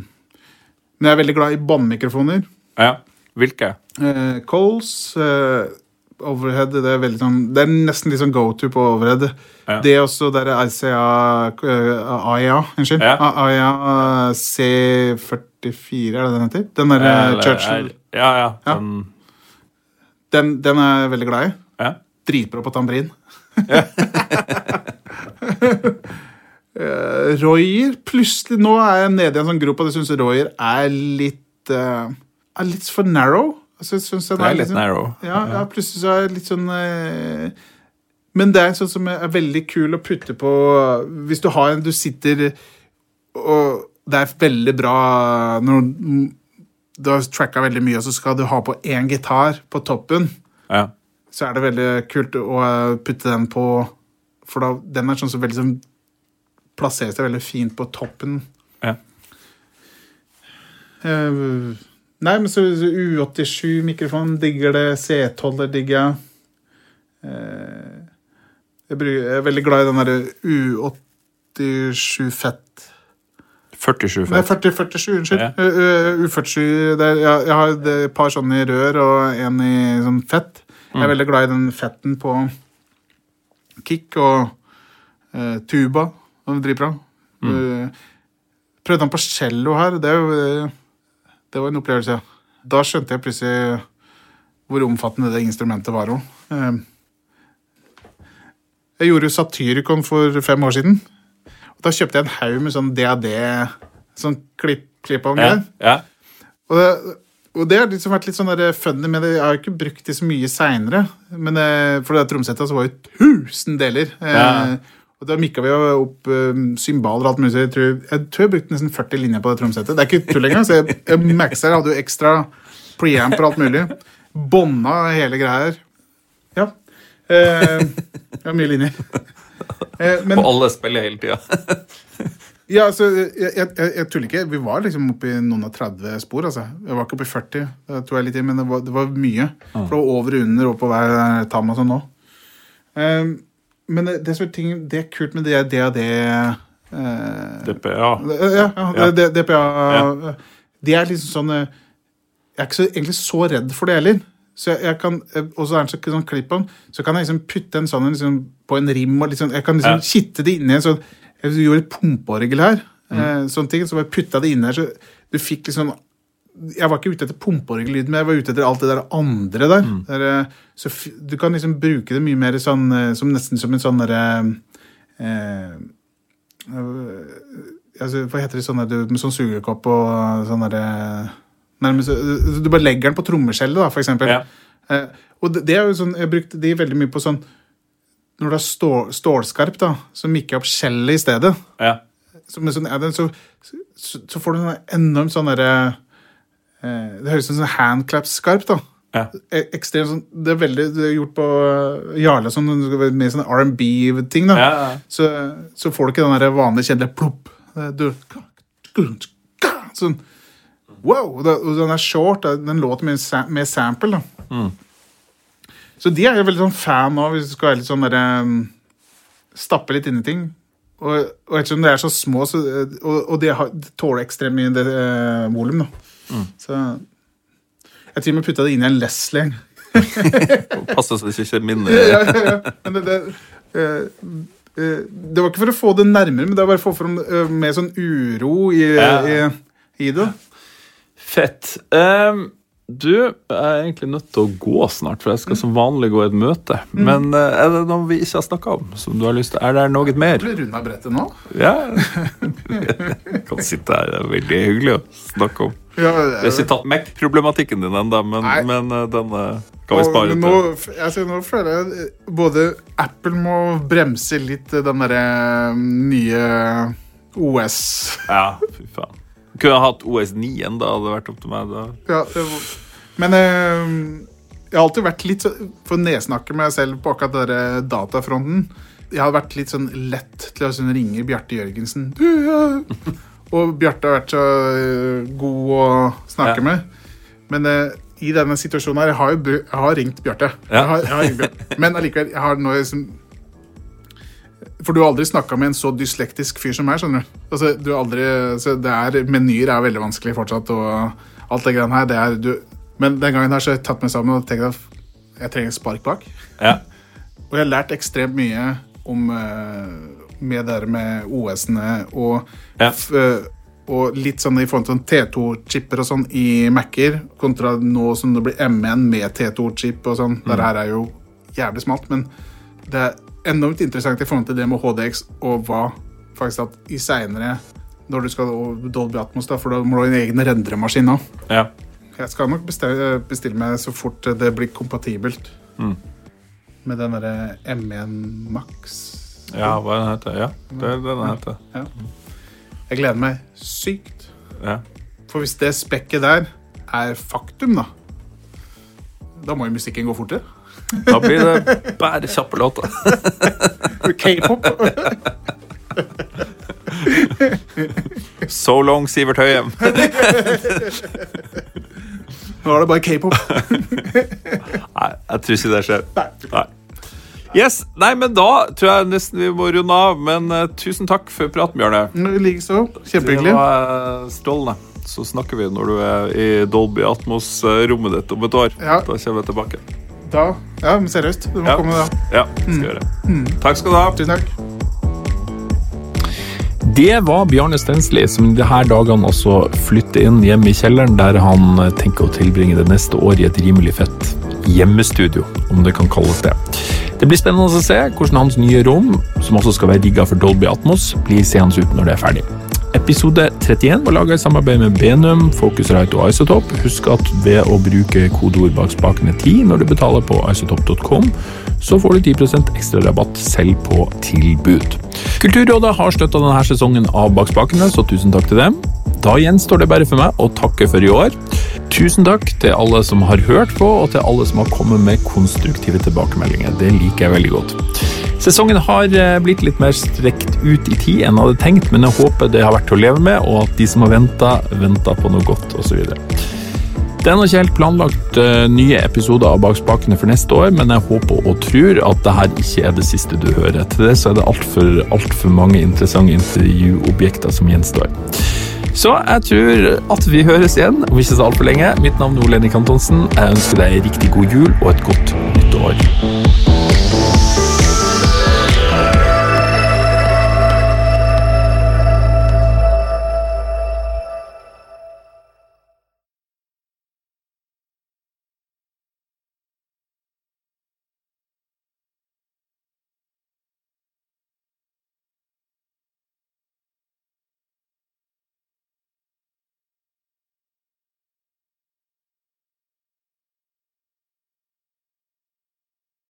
Men jeg er veldig glad i båndmikrofoner. Ja. Hvilke? Eh, Coles, eh, overhead, det er veldig sånn Det er nesten litt sånn go to på overhead. Ja. Det er også der er ICA uh, AIA, unnskyld. Ja. AIA eh, C44, er det den heter? Den der Churchill. er- Ja, ja. Ja. Den, Den, den er jeg veldig glad i. ja. Dritbra på tambrin. Eh, Royer Plutselig nå er jeg nede i en sånn grop, og jeg syns Royer er litt uh, Er litt for narrow. Altså, jeg synes Det er litt sånn- narrow. Ja, ja, plutselig så er jeg litt sånn uh, Men det er sånn som er veldig kul å putte på Hvis du har en du sitter og Det er veldig bra når du har tracka veldig mye, og så skal du ha på én gitar på toppen, Ja. så er det veldig kult å putte den på For da, den er sånn som veldig sånn plasserer seg veldig fint på toppen. Ja. Uh, nei, men så, så U87-mikrofon digger det. C12 digger jeg. Uh, jeg, bruker, jeg er veldig glad i den derre U87 fett. 47 Nei, fett. 40, 47, unnskyld. Ja. Uh, uh, U47 jeg, jeg har et par sånne i rør og en i sånn fett. Jeg Mm. er veldig glad i den fetten på kick og eh, tuba. Dritbra. Mm. Uh, prøvde han på cello her. Det, eh, det var en opplevelse. Da skjønte jeg plutselig hvor omfattende det instrumentet var òg. Jeg gjorde jo Satyricon for fem år siden. Og da kjøpte jeg en haug med sånn DAD, sånn klipp, klipp av Ja. ja. Og det, og det har liksom vært litt sånn funny med det. Jeg har jo ikke brukt det så mye seinere. For det tromsettet så var jo tusen deler. Ja. Eh, og da mikka vi jo opp uh, cymbaler og alt mulig. Jeg tror, jeg tror jeg brukte nesten 40 linjer på det tromsettet. Det er ikke tull engang. Så jeg, jeg maxer, hadde jo ekstra preamp og alt mulig. Bånda hele greia her. Ja. Eh, det var mye linjer. Eh, men, Og alle spiller hele tida. ja, altså, jeg, jeg, jeg, tuller ikke. Vi var liksom oppe i noen og 30 spor. altså. Jeg var ikke oppe i 40, det tror jeg litt i, men det var, det var mye. For det var over og under og på hver tam og sånn nå. Um, men det, det, som er ting, det er kult med det DAD eh, DPA. Ja, ja, Ja. det- det- DPA Det er liksom sånn eh, jeg er ikke så, egentlig så redd for det heller. Så jeg, jeg kan, eh, Og så er det sånn klipp om, så kan jeg liksom putte en sånn liksom, på en rim og liksom, Jeg kan liksom Ja. kitte det inni en sånn Jeg gjorde et pumpeorgel her, eh, sånne ting, så bare putta det inni her, så du fikk liksom Jeg var ikke ute etter pumpeorgellyd, men jeg var ute etter alt det der andre der. der eh, så du kan liksom bruke det mye mer sånn eh, som nesten som en sånn derre eh, øh, altså, Hva heter det sånn der, med sånn sugekopp og sånn derre Nærmest Du bare legger den på trommeskjellet, da, for eksempel. Ja. Eh, og det, det er jo sånn Jeg brukte de veldig mye på sånn Når du er stå, stålskarp, da, så mikker jeg opp skjellet i stedet. Ja. Så, sånn, så, så, så får du en enormt sånn derre eh, Det høres ut som sånn handclaps-skarp, da. Ja. E- Ekstremt sånn Det er veldig det er gjort på eh, Jarle sånn, det mer sånn R&B-ting, da. Ja, ja. Så, så får du ikke den der vanlige kjedelige plopp. Du, sånn Wow! Og den er short. Den låter med, med sample, da. Så de er jeg veldig sånn fan av, hvis du skal være litt sånn derre um, Stappe litt inn i ting. Og, og ettersom de er så små, så, og, og de, har, de tåler ekstremt mye uh, volum, da. Så jeg til og med putta det inn i en Leslie. Passe så det ikke minner inn ja, ja, ja. Men det, det, eh, eh, det var ikke for å få det nærmere, men det var bare for å få fram eh, mer sånn uro i, Ja. i, i det. Fett. Um, du er egentlig nødt til å gå snart, for jeg skal som vanlig gå i et møte. Men eh, er det noe vi ikke har snakka om? som du har lyst til? Er det noe mer? Blir runda brettet nå? Ja. kan sitte her, det er veldig hyggelig å snakke om. Ja, det er ikke tatt Mac-problematikken din ennå, men, men eh, den eh, kan vi spare nå, til. ser, nå føler jeg eh, både Apple må bremse litt den derre nye OS Ja, fy faen. Kunne hatt OS9 enda, hadde det vært opp til meg. da. ja, Men eh, jeg har alltid vært litt sånn, for å nedsnakke meg selv på akkurat den der datafronten. Jeg har vært litt sånn lett til å sånn ringe Bjarte Jørgensen. Du, ja. Og Bjarte har vært så eh, god å snakke Ja. med. Men uh, i denne situasjonen her Jeg har jo jeg har ringt Bjarte. Ja. Men allikevel, jeg har nå liksom For du har aldri snakka med en så dyslektisk fyr som meg. skjønner du? Altså, du har aldri, så det er, Menyer er veldig vanskelig fortsatt, og alt det greiene her. det er du, Men den gangen her så har jeg tatt meg sammen og tenkt at jeg trenger spark bak. Ja. Og jeg har lært ekstremt mye om eh, med det der med OS-ene og, Ja. eh, og litt sånn i forhold til sånn T2-chipper og sånn i Mac-er, kontra nå som det blir M1 med T2-chip og sånn. Dette her er jo jævlig smalt, men det er enormt interessant i forhold til det med HDX og hva faktisk at i seinere når du skal Dolby Atmos, da, for da må du ha en egen rendremaskin òg. ja. Jeg skal nok bestille, bestille meg så fort det blir kompatibelt Mm. med den derre M1 Max. Ja, hva den heter Ja, det er det den heter. Jeg gleder meg sykt. Ja. For hvis det spekket der er faktum, da Da må jo musikken gå fortere. Da blir det bare kjappe låter. K-pop. So long, Sivert Høyem. Nå er det bare k-pop. Nei, jeg tror ikke det skjer. Nei. Yes, nei, men Da tror jeg nesten vi må runde av. Men uh, tusen takk for praten, Bjørne. Likeså. Det var uh, strålende. Så snakker vi når du er i Dolby Atmos-rommet ditt om et år. Ja. Da kommer jeg tilbake. Da Ja, men seriøst. Du må Ja. komme da. Ja, skal mm. gjøre. Takk skal du ha. Tusen takk. Det var Bjarne Stensli, som de her dagene også flytter inn hjemme i kjelleren, der han eh, tenker å tilbringe det neste året i et rimelig fett hjemmestudio, om det kan kalles det. Det blir spennende å se hvordan hans nye rom, som også skal være rigga for Dolby Atmos, blir seende ut når det er ferdig. Episode 31 var laga i samarbeid med Benum, Focusrite og Isotop. Husk at ved å bruke kodeord bak spakene 10 når du betaler på isotop.com, så får du 10% ekstra rabatt selv på tilbud. Kulturrådet har støtta denne sesongen av Bak spakene, så tusen takk til dem. Da gjenstår det bare for meg å takke for i år. Tusen takk til alle som har hørt på, og til alle som har kommet med konstruktive tilbakemeldinger. Det liker jeg veldig godt. Sesongen har eh, blitt litt mer strekt ut i tid enn jeg hadde tenkt, men jeg håper det har vært til å leve med, og at de som har venta, venta på noe godt, osv. Det er nok ikke helt planlagt eh, nye episoder av Bak spakene for neste år, men jeg håper og tror at det her ikke er det siste du hører. Til det så er det altfor alt for mange interessante intervjuobjekter som gjenstår. Så jeg tror at vi høres igjen om ikke så altfor lenge. Mitt navn er Ole Henrik Antonsen. Jeg ønsker deg riktig god jul og et godt nytt år.